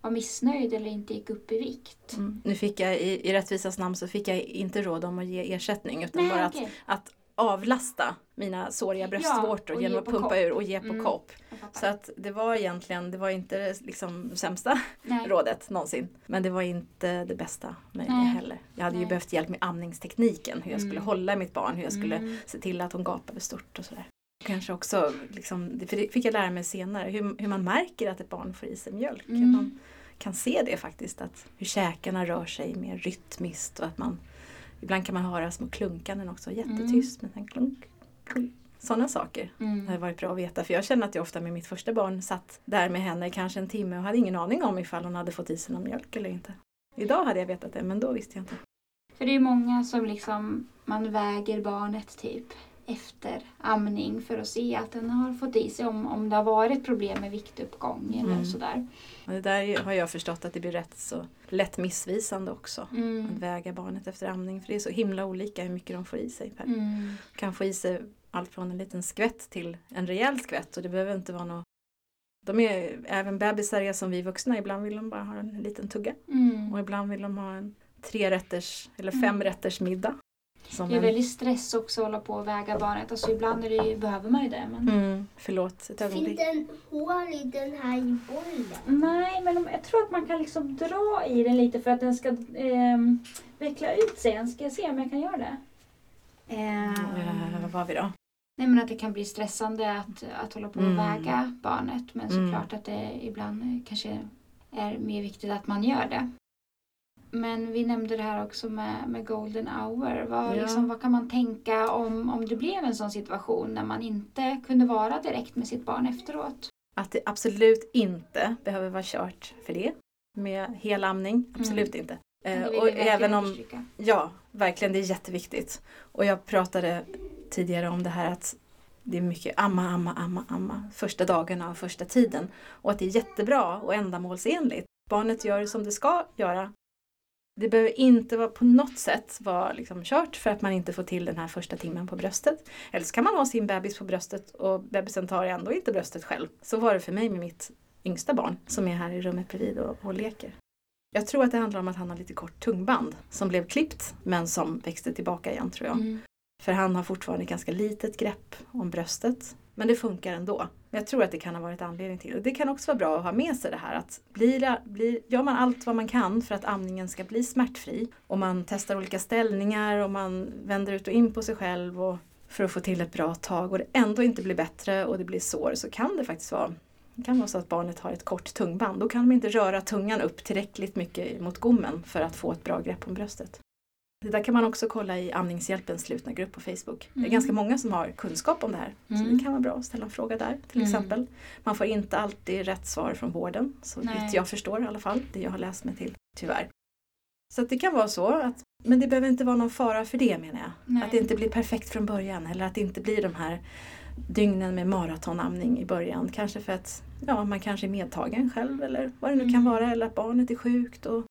var missnöjd eller inte gick upp i vikt. Mm. Nu fick jag i, i rättvisas namn så fick jag inte råd om att ge ersättning utan bara att, okej. att avlasta mina såriga bröstvårtor och genom ge att pumpa kopp. ur och ge på Mm. kopp. Så att det var egentligen, det var inte det liksom sämsta Nej. rådet någonsin. Men det var inte det bästa möjliga Nej. heller. Jag hade ju Nej. behövt hjälp med amningstekniken, hur jag skulle Mm. hålla mitt barn, hur jag skulle Mm. se till att hon gapade stort och sådär. Kanske också, liksom, för det fick jag lära mig senare, hur, hur man märker att ett barn får i sig mjölk. Mm. Att man kan se det faktiskt, att hur käkarna rör sig mer rytmiskt och att man Ibland kan man höra små klunkanden också, jättetyst men sen klunk, klunk. Sådana saker Mm. det hade varit bra att veta för jag känner att jag ofta med mitt första barn satt där med henne kanske en timme och hade ingen aning om ifall hon hade fått i sig någon mjölk eller inte. Idag hade jag vetat det men då visste jag inte. För det är många som liksom, man väger barnet typ efter amning för att se att den har fått i sig om, om det har varit problem med viktuppgång eller Mm. sådär. Och det där har jag förstått att det blir rätt så lätt missvisande också. Att Mm. väga barnet efter amning för det är så himla olika hur mycket de får i sig. Per. Mm. kan få i sig allt från en liten skvätt till en rejäl skvätt och det behöver inte vara något de är, även bebisar är som vi vuxna, ibland vill de bara ha en liten tugga Mm. och ibland vill de ha en trerätters eller Mm. femrätters middag. Som Det är en, väldigt stress också att hålla på och väga barnet. Alltså ibland är det, ju- behöver man ju det. Men... mm, förlåt, ett Finns ögonblick. det en hål i den här bollen? Nej, men om- jag tror att man kan liksom dra i den lite för att den ska ehm, veckla ut sig. Ska jag se om jag kan göra det? Ehm, Eh, vad var vi då? Nej men att det kan bli stressande att, att hålla på och Mm. väga barnet. Men Mm. såklart att det ibland eh, kanske är mer viktigt att man gör det. Men vi nämnde det här också med, med golden hour. Vad, Ja. liksom, vad kan man tänka om, om det blev en sån situation när man inte kunde vara direkt med sitt barn efteråt? Att det absolut inte behöver vara kört för det. Med helamning, absolut inte. Mm. Det Eh, och även om understryka. Ja, verkligen. Det är jätteviktigt. Och jag pratade tidigare om det här att det är mycket amma, amma, amma, amma första dagarna och första tiden. Och att det är jättebra och ändamålsenligt. Barnet gör som det ska göra. Det behöver inte vara på något sätt vara liksom kört för att man inte får till den här första timmen på bröstet. Eller så kan man ha sin bebis på bröstet och bebisen tar ändå inte bröstet själv. Så var det för mig med mitt yngsta barn som är här i rummet bredvid och, och leker. Jag tror att det handlar om att han har lite kort tungband som blev klippt men som växte tillbaka igen tror jag. Mm. För han har fortfarande ganska litet grepp om bröstet. Men det funkar ändå. Men jag tror att det kan ha varit anledning till. Och det kan också vara bra att ha med sig det här att blir, blir, gör man allt vad man kan för att amningen ska bli smärtfri och man testar olika ställningar och man vänder ut och in på sig själv och för att få till ett bra tag och det ändå inte blir bättre och det blir sår så kan det faktiskt vara det kan vara så att barnet har ett kort tungband. Då kan de inte röra tungan upp tillräckligt mycket mot gommen för att få ett bra grepp om bröstet. Det där kan man också kolla i Amningshjälpens slutna grupp på Facebook. Det är Mm. ganska många som har kunskap om det här. Så Mm. det kan vara bra att ställa en fråga där till Mm. exempel. Man får inte alltid rätt svar från vården. Så vitt jag förstår i alla fall. Det jag har läst mig till, tyvärr. Så det kan vara så. Att, men det behöver inte vara någon fara för det menar jag. Nej. Att det inte blir perfekt från början. Eller att det inte blir de här dygnen med maratonamning i början. Kanske för att ja, man kanske är medtagen själv eller vad det nu kan Mm. vara. Eller att barnet är sjukt. Och...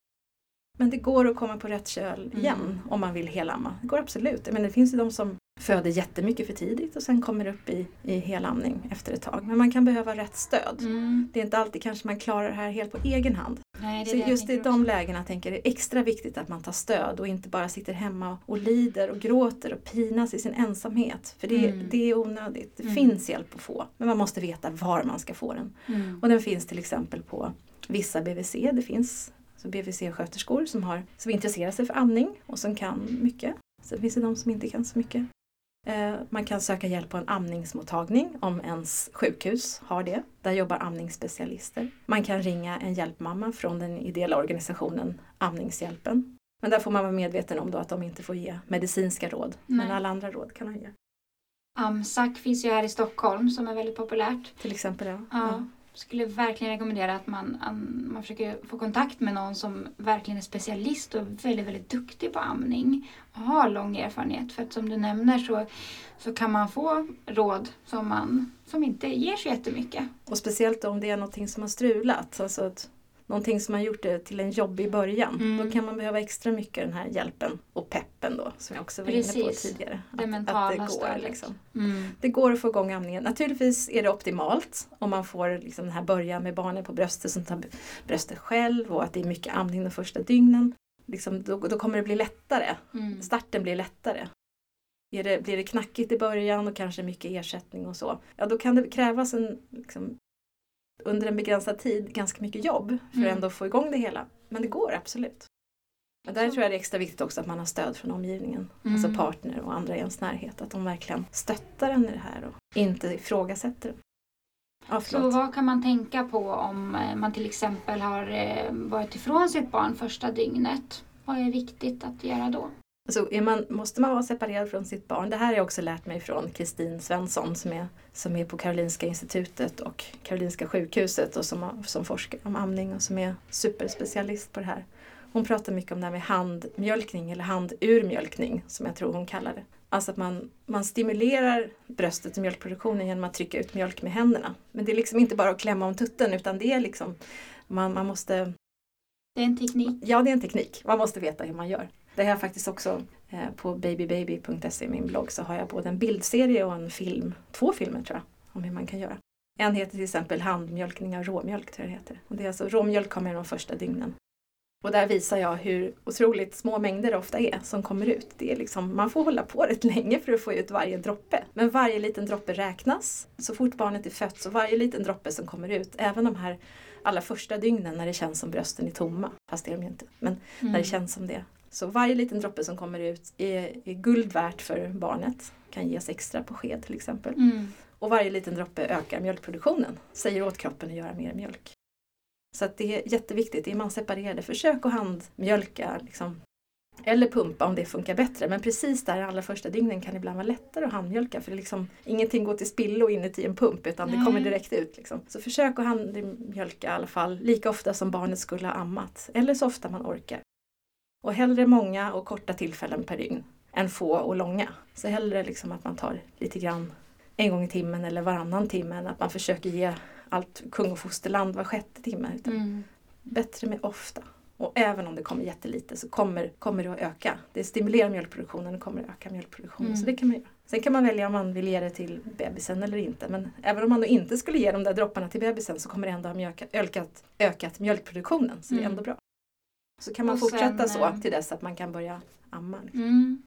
Men det går att komma på rätt köl igen Mm. om man vill helamma. Det går absolut. Men det finns ju de som föder jättemycket för tidigt och sen kommer upp i, i helamning efter ett tag. Men man kan behöva rätt stöd. Mm. Det är inte alltid kanske man klarar det här helt på egen hand. Nej, Så just i de också. lägena tänker jag det är extra viktigt att man tar stöd och inte bara sitter hemma och lider och gråter och pinas i sin ensamhet. För det, Mm. det är onödigt. Det Mm. finns hjälp att få. Men man måste veta var man ska få den. Mm. Och den finns till exempel på vissa BVC. Det finns så BVC-sköterskor som, har, som intresserar sig för amning och som kan mycket. Sen finns det de som inte kan så mycket. Eh, Man kan söka hjälp på en amningsmottagning om ens sjukhus har det. Där jobbar amningsspecialister. Man kan ringa en hjälpmamma från den ideella organisationen Amningshjälpen. Men där får man vara medveten om då att de inte får ge medicinska råd. Men Nej. alla andra råd kan de ge. Amsac finns ju här i Stockholm som är väldigt populärt. Till exempel ja. Ja skulle verkligen rekommendera att man, man försöker få kontakt med någon som verkligen är specialist och väldigt, väldigt duktig på amning och har lång erfarenhet. För att som du nämner så, så kan man få råd som, man, som inte ger så jättemycket. Och speciellt om det är någonting som har strulat. Alltså att någonting som har gjort det till en jobbig början. Mm. Då kan man behöva extra mycket den här hjälpen och peppen då som jag också var inne på Precis. tidigare. Det mentala det går, stödet. liksom. Mm. Det går att få igång amningen. Naturligtvis är det optimalt om man får liksom den här början med barnen på bröstet som tar bröstet själv och att det är mycket amning de första dygnen. Liksom, då, då kommer det bli lättare. Mm. Starten blir lättare. Det, blir det knackigt i början och kanske mycket ersättning och så, ja då kan det krävas en, liksom, under en begränsad tid ganska mycket jobb för Mm. att ändå få igång det hela. Men det går absolut. Men där tror jag det är extra viktigt också att man har stöd från omgivningen. Mm. Alltså partner och andra i ens närhet. Att de verkligen stöttar en i det här och inte ifrågasätter. Ja, Så vad kan man tänka på om eh, man till exempel har eh, varit ifrån sitt barn första dygnet? Vad är viktigt att göra då? Så är man, måste man vara separerad från sitt barn? Det här har jag också lärt mig från Kristin Svensson som är, som är på Karolinska institutet och Karolinska sjukhuset och som, som forskar om amning och som är superspecialist på det här. Hon pratar mycket om det här med handmjölkning eller handurmjölkning som jag tror hon kallar det. Alltså att man, man stimulerar bröstet och mjölkproduktionen genom att trycka ut mjölk med händerna. Men det är liksom inte bara att klämma om tutten utan det är liksom man, man måste Det är en teknik. Ja, det är en teknik. Man måste veta hur man gör. Det har jag faktiskt också eh, på babybaby.se, min blogg, så har jag både en bildserie och en film, två filmer tror jag, om hur man kan göra. En heter till exempel handmjölkning av råmjölk, tror jag det heter. Och det är alltså råmjölk kommer de första dygnen. Och där visar jag hur otroligt små mängder det ofta är som kommer ut. Det är liksom, man får hålla på rätt länge för att få ut varje droppe. Men varje liten droppe räknas. Så fort barnet är fött, så varje liten droppe som kommer ut, även de här allra första dygnen när det känns som brösten är tomma, fast det är de ju inte, men Mm. när det känns som det. Så varje liten droppe som kommer ut är, är guld värt för barnet. Kan ges extra på sked till exempel. Mm. Och varje liten droppe ökar mjölkproduktionen. Säger åt kroppen att göra mer mjölk. Så det är jätteviktigt. Är man separerade, försök att handmjölka. Liksom. Eller pumpa om det funkar bättre. Men precis där allra första dygnen kan det ibland vara lättare att handmjölka. För det liksom, ingenting går till spillo inuti en pump utan det Nej. kommer direkt ut. Liksom. Så försök att handmjölka i alla fall lika ofta som barnet skulle ha ammat. Eller så ofta man orkar. Och hellre många och korta tillfällen per dygn än få och långa. Så hellre liksom att man tar lite grann en gång i timmen eller varannan timme än att man försöker ge allt kung och fosterland var sjätte timme. Utan Mm. Bättre med ofta. Och även om det kommer jättelite så kommer, kommer det att öka. Det stimulerar mjölkproduktionen och kommer att öka mjölkproduktionen. Mm. Så det kan man göra. Sen kan man välja om man vill ge det till bebisen eller inte. Men även om man då inte skulle ge de där dropparna till bebisen så kommer det ändå ha mjölkat, ökat, ökat mjölkproduktionen. Så det är Mm. ändå bra. Så kan man Och fortsätta sen, eh, så till dess att man kan börja amma. liksom. Mm.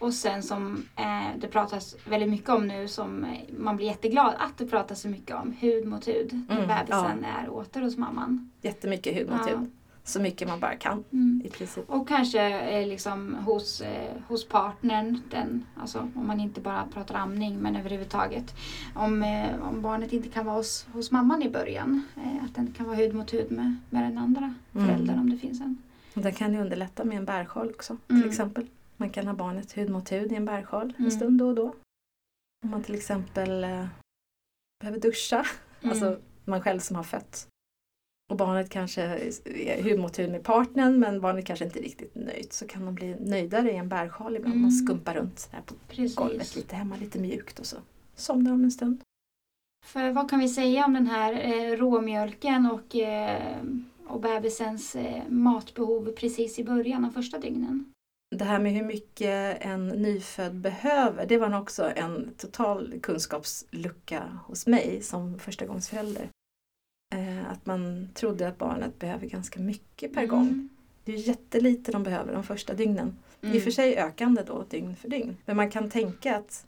Och sen som eh, det pratas väldigt mycket om nu som eh, man blir jätteglad att det pratas så mycket om hud mot hud när Mm, bebisen är åter hos mamman. Jättemycket hud mot Ja. hud. Så mycket man bara kan Mm. i princip. Och kanske eh, liksom hos, eh, hos partnern, den, alltså om man inte bara pratar amning men överhuvudtaget. Om, eh, om barnet inte kan vara hos, hos mamman i början, eh, att den kan vara hud mot hud med, med den andra Mm. föräldern om det finns en. Och det kan ju underlätta med en bärsjal också Mm. till exempel. Man kan ha barnet hud mot hud i en bärsjal Mm. en stund då och då. Om man till exempel eh, behöver duscha, Mm. alltså man själv som har fött. Och barnet kanske är hud mot hud med partnern men barnet kanske inte är riktigt nöjt så kan de bli nöjdare i en bärsjal ibland. Mm. Man skumpar runt där på Precis. golvet lite hemma, lite mjukt och så somnar de en stund. För vad kan vi säga om den här eh, råmjölken och, eh, och bebisens eh, matbehov precis i början av första dygnen? Det här med hur mycket en nyfödd behöver, det var också en total kunskapslucka hos mig som förstagångsförälder. Att man trodde att barnet behöver ganska mycket per gång. Mm. Det är jättelite de behöver de första dygnen. Mm. I och för sig ökande då dygn för dygn. Men man kan tänka att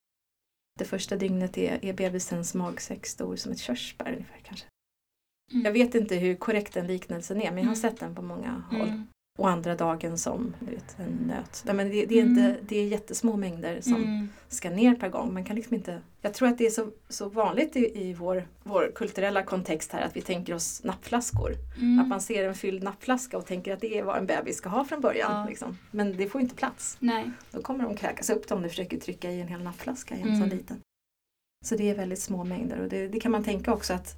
det första dygnet är, är bebisens magsäck stor som ett körsbär ungefär kanske. Mm. Jag vet inte hur korrekt den liknelsen är men jag har Mm. sett den på många håll. Och andra dagen som vet, en nöt. Nej, men det, det, är Mm. inte, det är jättesmå mängder som Mm. ska ner per gång. Man kan liksom inte, jag tror att det är så, så vanligt i, i vår, vår kulturella kontext här att vi tänker oss nappflaskor. Mm. Att man ser en fylld nappflaska och tänker att det är vad en bebis ska ha från början. Ja. Liksom. Men det får inte plats. Nej. Då kommer de kräkas upp om du försöker trycka i en hel nappflaska i en Mm. sån liten. Så det är väldigt små mängder och det, det kan man tänka också att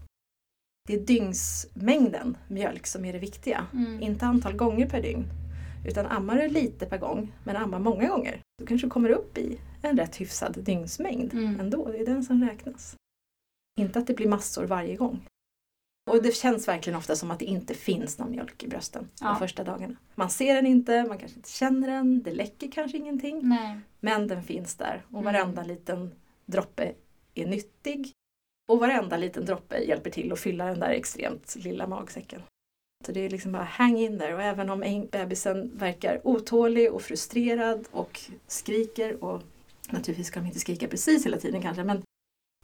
det är dygnsmängden mjölk som är det viktiga. Mm. Inte antal gånger per dygn. Utan ammar du lite per gång, men ammar många gånger, då kanske du kommer upp i en rätt hyfsad dygnsmängd Mm. ändå. Det är den som räknas. Inte att det blir massor varje gång. Och det känns verkligen ofta som att det inte finns någon mjölk i brösten Ja. de första dagarna. Man ser den inte, man kanske inte känner den, det läcker kanske ingenting. Nej. Men den finns där och Mm. varenda liten droppe är nyttig. Och varenda liten droppe hjälper till att fylla den där extremt lilla magsäcken. Så det är liksom bara hang in there och även om en- bebisen verkar otålig och frustrerad och skriker och naturligtvis ska de inte skrika precis hela tiden kanske men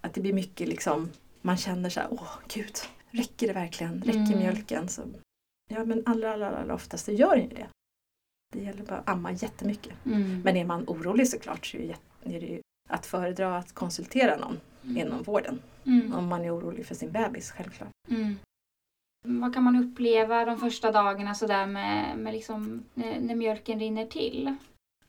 att det blir mycket liksom man känner så här, åh gud, räcker det verkligen? Räcker Mm. mjölken? Så, ja men allra, allra, allra oftast det gör inte det. Det gäller bara att amma jättemycket. Mm. Men är man orolig såklart så är det ju att föredra att konsultera någon inom vården. Mm. Om man är orolig för sin bebis, självklart. Mm. Vad kan man uppleva de första dagarna sådär med, med liksom, när, när mjölken rinner till?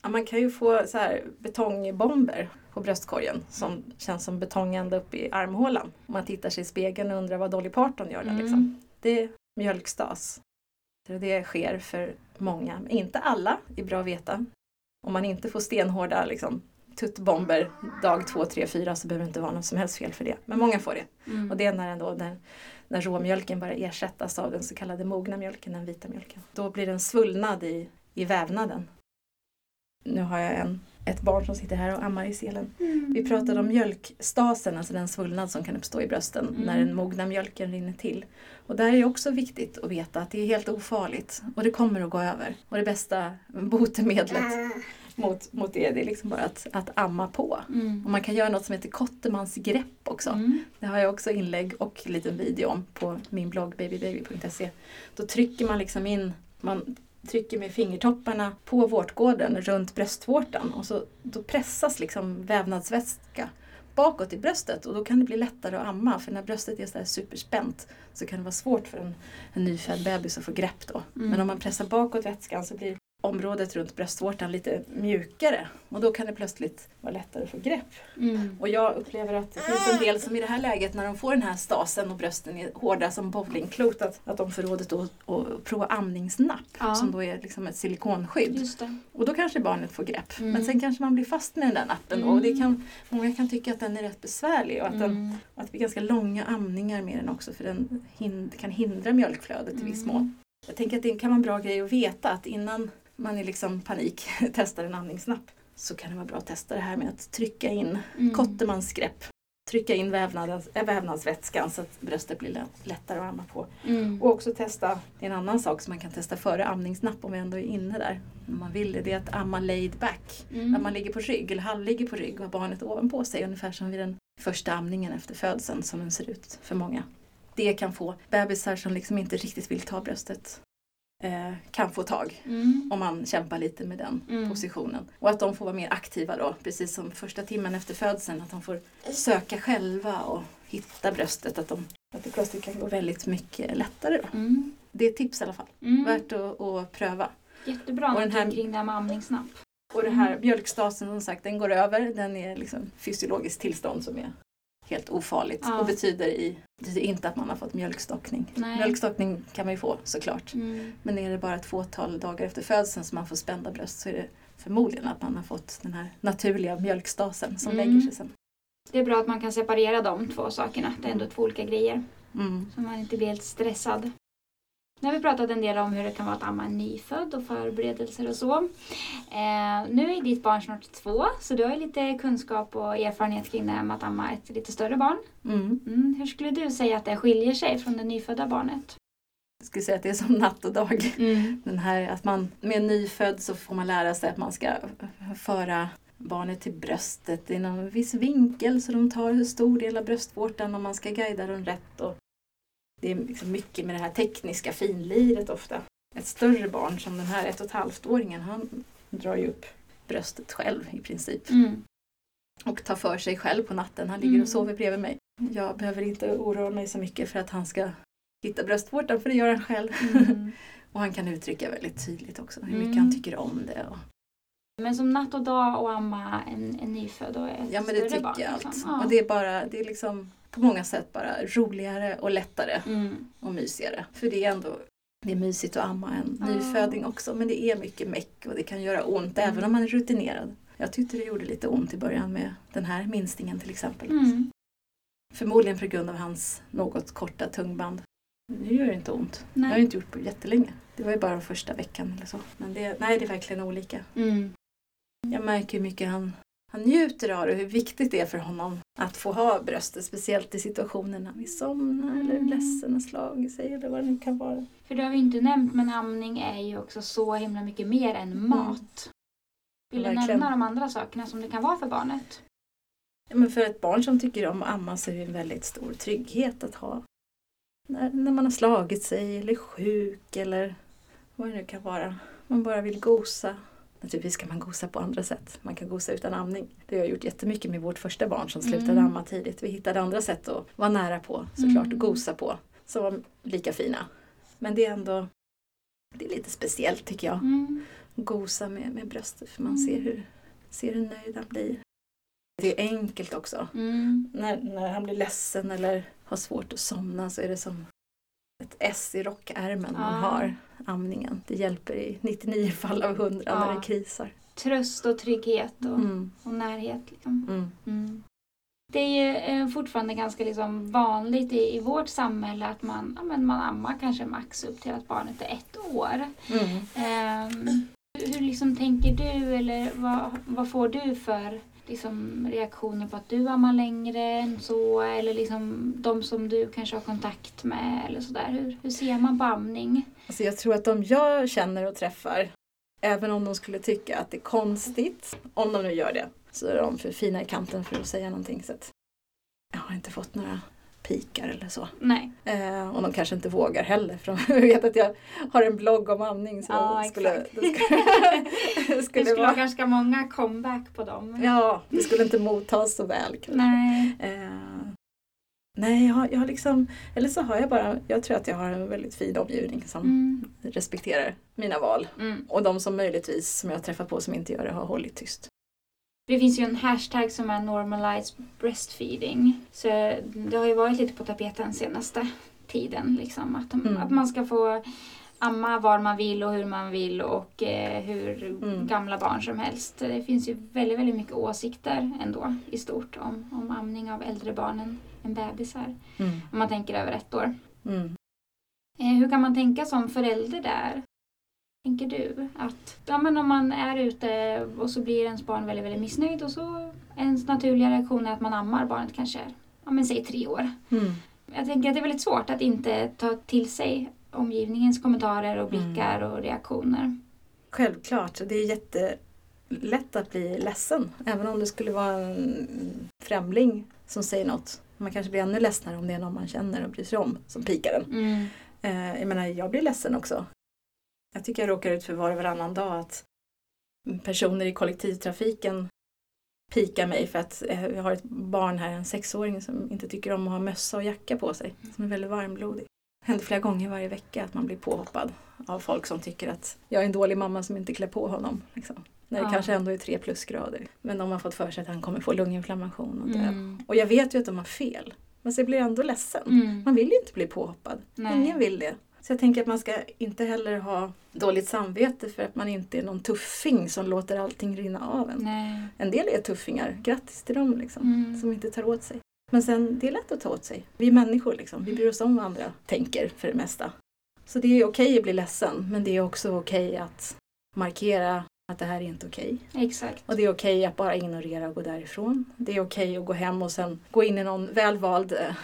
Ja, man kan ju få så här betongbomber på bröstkorgen som känns som betong ända upp i armhålan. Man tittar sig i spegeln och undrar vad Dolly Parton gör där. Mm. Liksom. Det är mjölkstas. Det sker för många. Inte alla, är bra att veta. Om man inte får stenhårda liksom, tuttbomber dag två, tre, fyra så behöver det inte vara något som helst fel för det. Men många får det. Mm. Och det är när, ändå, när, när råmjölken börjar ersättas av den så kallade mogna mjölken, den vita mjölken. Då blir den svullnad i, i vävnaden. Nu har jag en, ett barn som sitter här och ammar i selen. Mm. Vi pratade om mjölkstasen, alltså den svullnad som kan uppstå i brösten Mm. när den mogna mjölken rinner till. Och där är det också viktigt att veta att det är helt ofarligt och det kommer att gå över. Och det bästa botemedlet mot, mot det, det är liksom bara att, att amma på. Mm. Och man kan göra något som heter Kottemans grepp också. Mm. Det har jag också inlägg och en liten video om på min blogg babybaby.se. Då trycker man liksom in, man trycker med fingertopparna på vårtgården runt bröstvårtan och så, då pressas liksom vävnadsvätska bakåt i bröstet och då kan det bli lättare att amma för när bröstet är så superspänt så kan det vara svårt för en, en nyfödd bebis att få grepp då. Mm. Men om man pressar bakåt vätskan så blir området runt bröstvårtan lite mjukare och då kan det plötsligt vara lättare att få grepp. Mm. Och jag upplever att det finns en del som i det här läget när de får den här stasen och brösten är hårda som bowlingklot att, att de får rådet att, att prova amningsnapp Ja. som då är liksom ett silikonskydd. Och då kanske barnet får grepp. Mm. Men sen kanske man blir fast med den där nappen och det kan, många kan tycka att den är rätt besvärlig och att, den, Mm. att det blir ganska långa amningar med den också för den hin, kan hindra mjölkflödet i viss Mm. mån. Jag tänker att det kan vara en bra grej att veta att innan man i liksom panik testar en amningsnapp så kan det vara bra att testa det här med att trycka in Mm. Kottemans grepp. Trycka in vävnads, äh, vävnadsvätskan så att bröstet blir lä- lättare att amma på. Mm. Och också testa, det är en annan sak som man kan testa före amningsnapp om vi ändå är inne där. Om man vill det, det är att amma laid back. Mm. När man ligger på rygg eller halvligger på rygg och har barnet ovanpå sig ungefär som vid den första amningen efter födseln som den ser ut för många. Det kan få bebisar som liksom inte riktigt vill ta bröstet eh, kan få tag Mm. om man kämpar lite med den Mm. positionen. Och att de får vara mer aktiva då, precis som första timmen efter födseln. Att de får söka själva och hitta bröstet. Att, de, att det plötsligt kan gå väldigt mycket lättare. Då. Mm. Det är ett tips i alla fall. Mm. Värt att, att pröva. Jättebra Och den här- kring det här med amningsnapp. Och det här mjölkstasen som sagt, den går över. Den är liksom fysiologiskt tillstånd som är helt ofarligt. Ja. Och betyder, i, inte att man har fått mjölkstockning. Nej. Mjölkstockning kan man ju få såklart. Mm. Men är det bara ett fåtal dagar efter födseln som man får spända bröst så är det förmodligen att man har fått den här naturliga mjölkstasen som Mm. lägger sig sen. Det är bra att man kan separera de två sakerna. Det är ändå två olika grejer. Mm. Så man inte blir helt stressad. Nu har vi pratat en del om hur det kan vara att amma en nyfödd och förberedelser och så. Eh, nu är ditt barn snart två, så du har ju lite kunskap och erfarenhet kring det här med att amma ett lite större barn. Mm. Mm, hur skulle du säga att det skiljer sig från det nyfödda barnet? Jag skulle säga att det är som natt och dag. Mm. Den här att man med nyfödd så får man lära sig att man ska föra barnet till bröstet i någon viss vinkel så de tar en stor del av bröstvårtan och man ska guida dem rätt. Och det är liksom mycket med det här tekniska finliret ofta. Ett större barn som den här ett och ett halvt-åringen han drar ju upp bröstet själv i princip. Mm. och tar för sig själv på natten. Han ligger Mm. och sover bredvid mig. Jag behöver inte oroa mig så mycket för att han ska hitta bröstvårtan för det gör han själv. Mm. och han kan uttrycka väldigt tydligt också hur mycket Mm. han tycker om det. Och, Men som natt och dag och amma en, en nyfödd och ett ja men det större barn. tycker jag liksom. allt. Ja. Och det är bara, det är liksom på många sätt bara roligare och lättare Mm. och mysigare. För det är ändå det är mysigt att amma en Ja. nyföding också men det är mycket meck och det kan göra ont Mm. även om man är rutinerad. Jag tyckte det gjorde lite ont i början med den här minstingen till exempel. Mm. Förmodligen på grund av hans något korta tungband. Nu gör det inte ont. Det har Nej. jag inte gjort på jättelänge. Det var ju bara första veckan eller så. Men det, nej, det är verkligen olika. Mm. Jag märker hur mycket han, han njuter av det och hur viktigt det är för honom att få ha bröstet. Speciellt i situationer när vi somnar eller är Mm. ledsen och slagit sig eller vad det nu kan vara. För det har vi inte nämnt, men amning är ju också så himla mycket mer än mat. Vill du nämna de andra sakerna som det kan vara för barnet? Ja, men för ett barn som tycker om att amma så är det en väldigt stor trygghet att ha. När, när man har slagit sig eller är sjuk eller vad det nu kan vara. Man bara vill gosa. Naturligtvis kan man gosa på andra sätt. Man kan gosa utan amning. Det har jag gjort jättemycket med vårt första barn som slutade Mm. amma tidigt. Vi hittade andra sätt att vara nära på såklart Mm. och gosa på. Som var lika fina. Men det är ändå det är lite speciellt tycker jag. Mm. Gosa med, med bröstet för man Mm. ser hur, ser hur nöjd han blir. Det är enkelt också. Mm. När, när han blir ledsen eller har svårt att somna så är det som ett S i rockärmen man har amningen. Det hjälper i 99 fall av 100 Ja. när det krisar. Tröst och trygghet och, Mm, och närhet. Liksom. mm, Mm. Det är ju eh, fortfarande ganska liksom vanligt i, i vårt samhälle att man, ja, men man ammar kanske max upp till att barnet är ett år. mm. Hur, hur liksom tänker du eller vad, vad får du för liksom, reaktioner på att du ammar längre än så eller liksom de som du kanske har kontakt med eller sådär. Hur, hur ser man på amning? Alltså jag tror att de jag känner och träffar, även om de skulle tycka att det är konstigt, om de nu gör det, så är de för fina i kanten för att säga någonting. Så att jag har inte fått några pikar eller så. Nej. Eh, och de kanske inte vågar heller för de vet att jag har en blogg om amning. Så Ja, skulle, exakt. det skulle, det skulle skulle vara vara, ganska många comeback på dem. ja, det skulle inte mottas så väl. kanske. Nej. Eh, nej, jag har, jag har liksom, eller så har jag bara, jag tror att jag har en väldigt fin omgivning som Mm. respekterar mina val. Mm. Och de som möjligtvis, som jag har träffat på som inte gör det, har hållit tyst. Det finns ju en hashtag som är normalize breastfeeding. Så det har ju varit lite på tapeten senaste tiden. Liksom, att, Mm. att man ska få amma var man vill och hur man vill och eh, hur Mm. gamla barn som helst. Det finns ju väldigt, väldigt mycket åsikter ändå i stort om, om amning av äldre barn än, än bebisar. Mm. Om man tänker över ett år. Mm. Eh, hur kan man tänka som förälder där? Tänker du att ja, men om man är ute och så blir ens barn väldigt, väldigt missnöjd och så ens naturliga reaktion är att man ammar barnet kanske, ja men säg tre år. Mm. Jag tänker att det är väldigt svårt att inte ta till sig omgivningens kommentarer och Mm. blickar och reaktioner. Självklart, det är jättelätt att bli ledsen. Även om det skulle vara en främling som säger något. Man kanske blir ännu ledsnare om det är någon man känner och bryr sig om som pikar en. Mm. Eh, jag menar, jag blir ledsen också. Jag tycker jag råkar ut för var och varannan dag att personer i kollektivtrafiken pikar mig för att eh, jag har ett barn här, en sexåring som inte tycker om att ha mössa och jacka på sig. Som är väldigt varmblodig. Det händer flera gånger varje vecka att man blir påhoppad av folk som tycker att jag är en dålig mamma som inte klär på honom. Liksom. När det Ja. kanske ändå är tre plusgrader. Men de har fått för sig att han kommer få lunginflammation och dö. Mm. Och jag vet ju att de har fel. Men så jag blir ändå ledsen. Mm. Man vill ju inte bli påhoppad. Nej. Ingen vill det. Så jag tänker att man ska inte heller ha dåligt samvete för att man inte är någon tuffing som låter allting rinna av en. Nej. En del är tuffingar, grattis till dem liksom, Mm. som inte tar åt sig. Men sen, det är lätt att ta åt sig. Vi är människor liksom, vi bryr oss om vad andra tänker för det mesta. Så det är okej att bli ledsen, men det är också okej att markera att det här är inte okej. Exakt. Och det är okej att bara ignorera och gå därifrån. Det är okej att gå hem och sen gå in i någon välvald eh,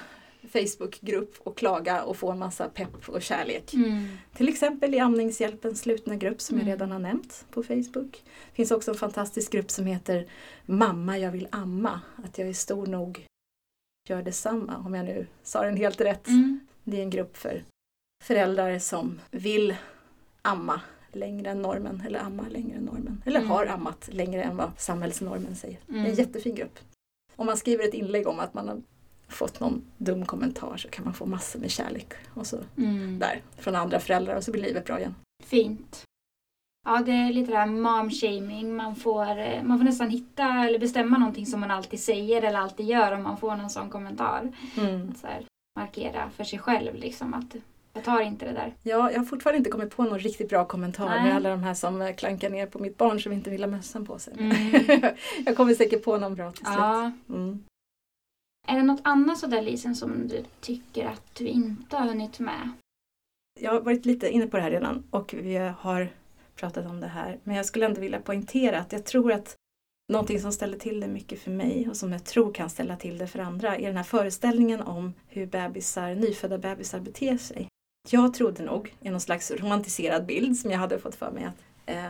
Facebookgrupp och klaga och få en massa pepp och kärlek. Mm. Till exempel i Amningshjälpens slutna grupp som Mm. jag redan har nämnt på Facebook. Det finns också en fantastisk grupp som heter Mamma jag vill amma. Att jag är stor nog gör detsamma om jag nu sa den helt rätt. Mm. Det är en grupp för föräldrar som vill amma längre än normen eller amma längre än normen. Eller Mm. har ammat längre än vad samhällsnormen säger. Det är Mm. en jättefin grupp. Om man skriver ett inlägg om att man har fått någon dum kommentar så kan man få massor med kärlek och så Mm. där från andra föräldrar och så blir livet bra igen. Fint. Ja, det är lite det här mom-shaming. Man får, eh, man får nästan hitta eller bestämma någonting som man alltid säger eller alltid gör om man får någon sån kommentar. Mm. Så här, markera för sig själv liksom att jag tar inte det där. Ja, jag har fortfarande inte kommit på någon riktigt bra kommentar Nej. med alla de här som eh, klankar ner på mitt barn som inte vill ha mössan på sig. Mm. jag kommer säkert på någon bra till slut. Ja. Mm. Är det något annat sådär Lisen som du tycker att du inte har hunnit med? Jag har varit lite inne på det här redan och vi har pratat om det här. Men jag skulle ändå vilja poängtera att jag tror att någonting som ställer till det mycket för mig och som jag tror kan ställa till det för andra är den här föreställningen om hur bebisar, nyfödda bebisar beter sig. Jag trodde nog, i någon slags romantiserad bild som jag hade fått för mig, att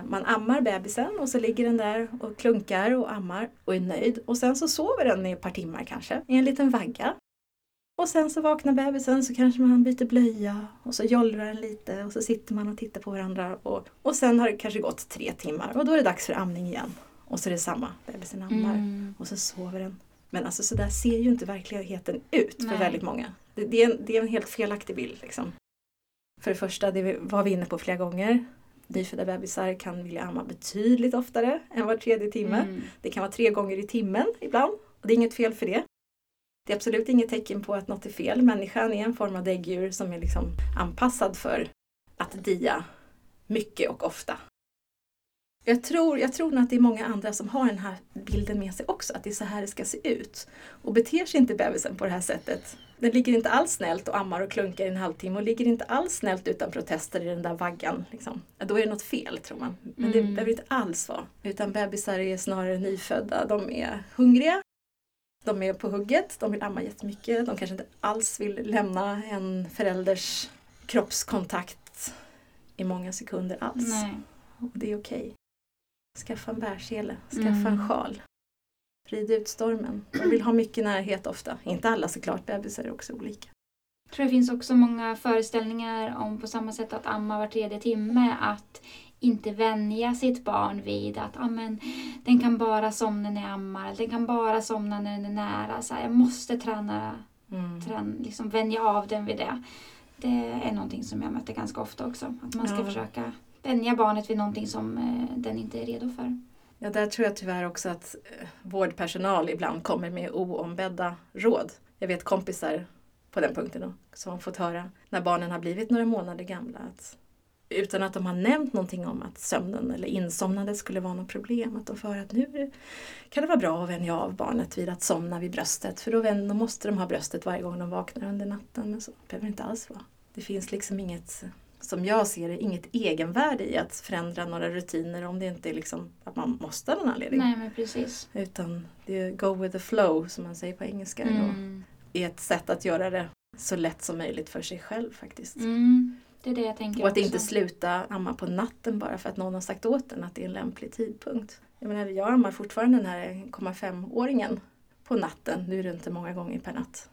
man ammar bebisen och så ligger den där och klunkar och ammar och är nöjd. Och sen så sover den i ett par timmar kanske, i en liten vagga. Och sen så vaknar bebisen så kanske man byter blöja och så jollrar den lite och så sitter man och tittar på varandra. Och, och sen har det kanske gått tre timmar och då är det dags för amning igen. Och så är det samma, bebisen ammar Mm. och så sover den. Men alltså så där ser ju inte verkligheten ut för Nej. väldigt många. Det, det, är en, det är en helt felaktig bild. Liksom. För det första, det var vi inne på flera gånger. Nyfödda bebisar kan vilja amma betydligt oftare än var tredje timme. Mm. Det kan vara tre gånger i timmen ibland. Och det är inget fel för det. Det är absolut inget tecken på att något är fel. Människan är en form av däggdjur som är liksom anpassad för att dia mycket och ofta. Jag tror, jag tror nog att det är många andra som har den här bilden med sig också, att det är så här det ska se ut. Och beter sig inte bebisen på det här sättet, den ligger inte alls snällt och ammar och klunkar i en halvtimme och ligger inte alls snällt utan protester i den där vaggan. Liksom. Då är det något fel tror man. Men det Mm. behöver inte alls vara. Utan bebisar är snarare nyfödda. De är hungriga. De är på hugget. De vill amma jättemycket. De kanske inte alls vill lämna en förälders kroppskontakt i många sekunder alls. Nej. Och det är okej. Skaffa en bärsele. Skaffa Mm. en sjal. Rid ut stormen. De vill ha mycket närhet ofta. Inte alla såklart. Bebisar är också olika. Jag tror det finns också många föreställningar om på samma sätt att amma var tredje timme att inte vänja sitt barn vid att ah, men, den kan bara somna när jag ammar, den kan bara somna när den är nära. Så här, jag måste träna, Mm. träna, liksom vänja av den vid det. Det är någonting som jag möter ganska ofta också. Att man ska Ja. försöka vänja barnet vid någonting som eh, den inte är redo för. Ja, där tror jag tyvärr också att eh, vårdpersonal ibland kommer med oombedda råd. Jag vet kompisar på den punkten då, som har fått höra när barnen har blivit några månader gamla att utan att de har nämnt någonting om att sömnen eller insomnandet skulle vara något problem. Att de får höra att nu kan det vara bra att vänja av barnet vid att somna vid bröstet. För då, vänder, då måste de ha bröstet varje gång de vaknar under natten. Men så behöver det inte alls vara. Det finns liksom inget, eh, som jag ser det, inget egenvärde i att förändra några rutiner om det inte är liksom att man måste av någon anledning. Nej men precis. Utan det är go with the flow som man säger på engelska. Och Mm. är ett sätt att göra det så lätt som möjligt för sig själv faktiskt. Mm. Det är det jag tänker Och att också. inte sluta amma på natten bara för att någon har sagt åt en att det är en lämplig tidpunkt. Jag menar, jag ammar fortfarande den här 1,5-åringen på natten. Nu är det inte många gånger per natt.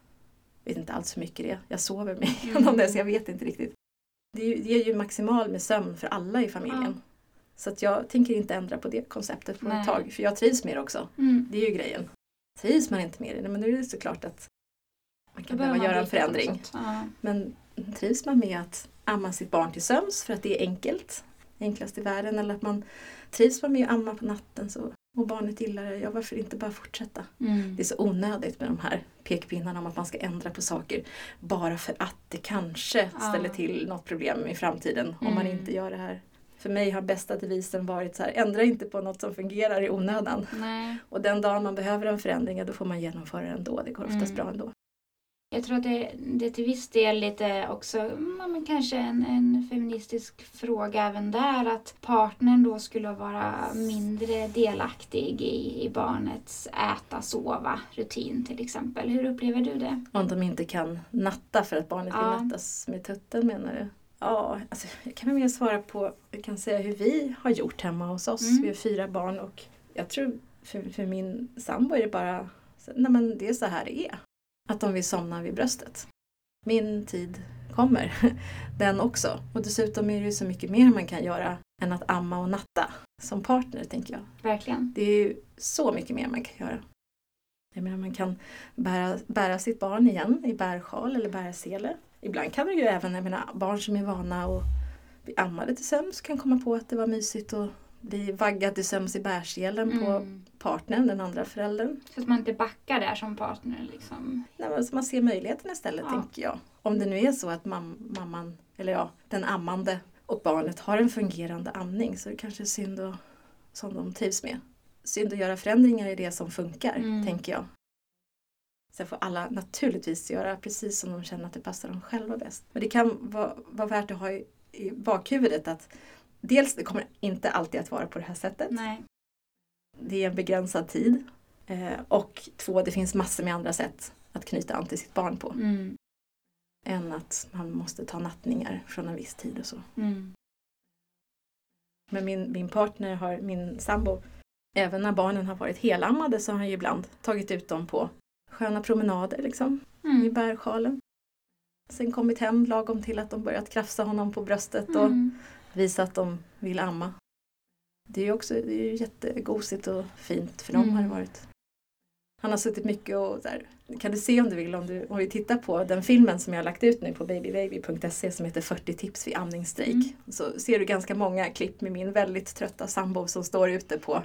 Jag vet inte alls hur mycket det är. Jag sover mig igenom Mm. det så jag vet inte riktigt. Det är ju, maximal med sömn för alla i familjen. Så att jag tänker inte ändra på det konceptet på Nej. ett tag. För jag trivs med det också. Mm. Det är ju grejen. Trivs man inte med det, men då är det såklart att man kan behöva man göra en förändring. Ja. Men trivs man med att amma sitt barn till sömns för att det är enkelt, enklast i världen, eller att man trivs man med att amma på natten så, och barnet gillar det, ja varför inte bara fortsätta? Mm. Det är så onödigt med de här pekpinnarna om att man ska ändra på saker bara för att det kanske Ja. ställer till något problem i framtiden om man Mm. inte gör det här. För mig har bästa devisen varit så här, ändra inte på något som fungerar i onödan. Nej. Och den dagen man behöver en förändring, ja, då får man genomföra den ändå. Det går oftast Mm. bra ändå. Jag tror att det, det är till viss del lite också, ja, men kanske en, en feministisk fråga även där. Att partnern då skulle vara mindre delaktig i, i barnets äta, sova, rutin till exempel. Hur upplever du det? Om de inte kan natta för att barnet Ja. vill nattas med tutten menar du? Ja, alltså, jag kan väl mer svara på, jag kan säga hur vi har gjort hemma hos oss. Mm. Vi har fyra barn och jag tror för, för min sambo är det bara, nej men det är så här det är. Att de vill somna vid bröstet. Min tid kommer, den också. Och dessutom är det ju så mycket mer man kan göra än att amma och natta som partner tänker jag. Verkligen. Det är ju så mycket mer man kan göra. Jag menar, man kan bära, bära sitt barn igen i bärsjal eller bärsele. Ibland kan man ju även, jag menar, barn som är vana att bli ammade till sömns, kan komma på att det var mysigt att bli vaggad till sömns i bärselen på Mm. partnern, den andra föräldern. Så att man inte backar där som partner liksom. Nej, men så man ser möjligheterna istället, Ja. tänker jag. Om det nu är så att mam- mamman, eller ja, den ammande och barnet har en fungerande amning så är det kanske synd att, som de trivs med. Synd att göra förändringar i det som funkar, Mm. tänker jag. Sen får alla naturligtvis göra precis som de känner att det passar dem själva bäst. Men det kan vara, vara värt att ha i, i bakhuvudet att dels, det kommer inte alltid att vara på det här sättet. Nej. Det är en begränsad tid. Eh, och två, det finns massor med andra sätt att knyta an till sitt barn på. Mm. Än att man måste ta nattningar från en viss tid och så. Mm. Men min, min partner, har, min sambo, även när barnen har varit helammade så har han ju ibland tagit ut dem på sköna promenader liksom, i Mm. bärsjalen. Sen kommit hem lagom till att de börjat krafsa honom på bröstet och Mm. Visa att de vill amma. Det är ju också det är ju jättegosigt och fint för dem Mm. har det varit. Han har suttit mycket och där, kan du se om du vill om, du, om vi tittar på den filmen som jag har lagt ut nu på babybaby.se som heter 40 tips vid amningsstrejk. Mm. Så ser du ganska många klipp med min väldigt trötta sambo som står ute på,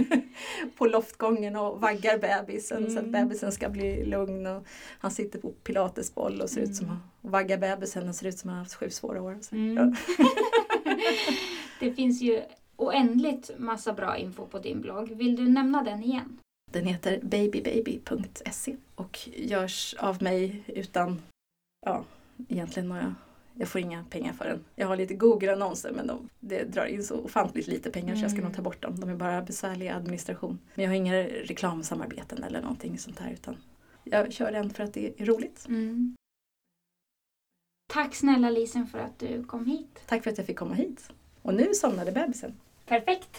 på loftgången och vaggar bebisen så att Mm. bebisen ska bli lugn. Och han sitter på pilatesboll och ser ut som Mm. att och vaggar bebisen och ser ut som att han har haft sju svåra år. Mm. det finns ju oändligt massa bra info på din blogg. Vill du nämna den igen? Den heter babybaby.se och görs av mig utan, ja, egentligen några, jag får inga pengar för den. Jag har lite Google-annonser men de, det drar in så ofantligt lite pengar så jag ska Mm. nog ta bort dem. De är bara besvärlig administration. Men jag har inga reklamsamarbeten eller någonting sånt här utan jag kör den för att det är roligt. Mm. Tack snälla Lisen för att du kom hit. Tack för att jag fick komma hit. Och nu somnade bebisen. Perfekt.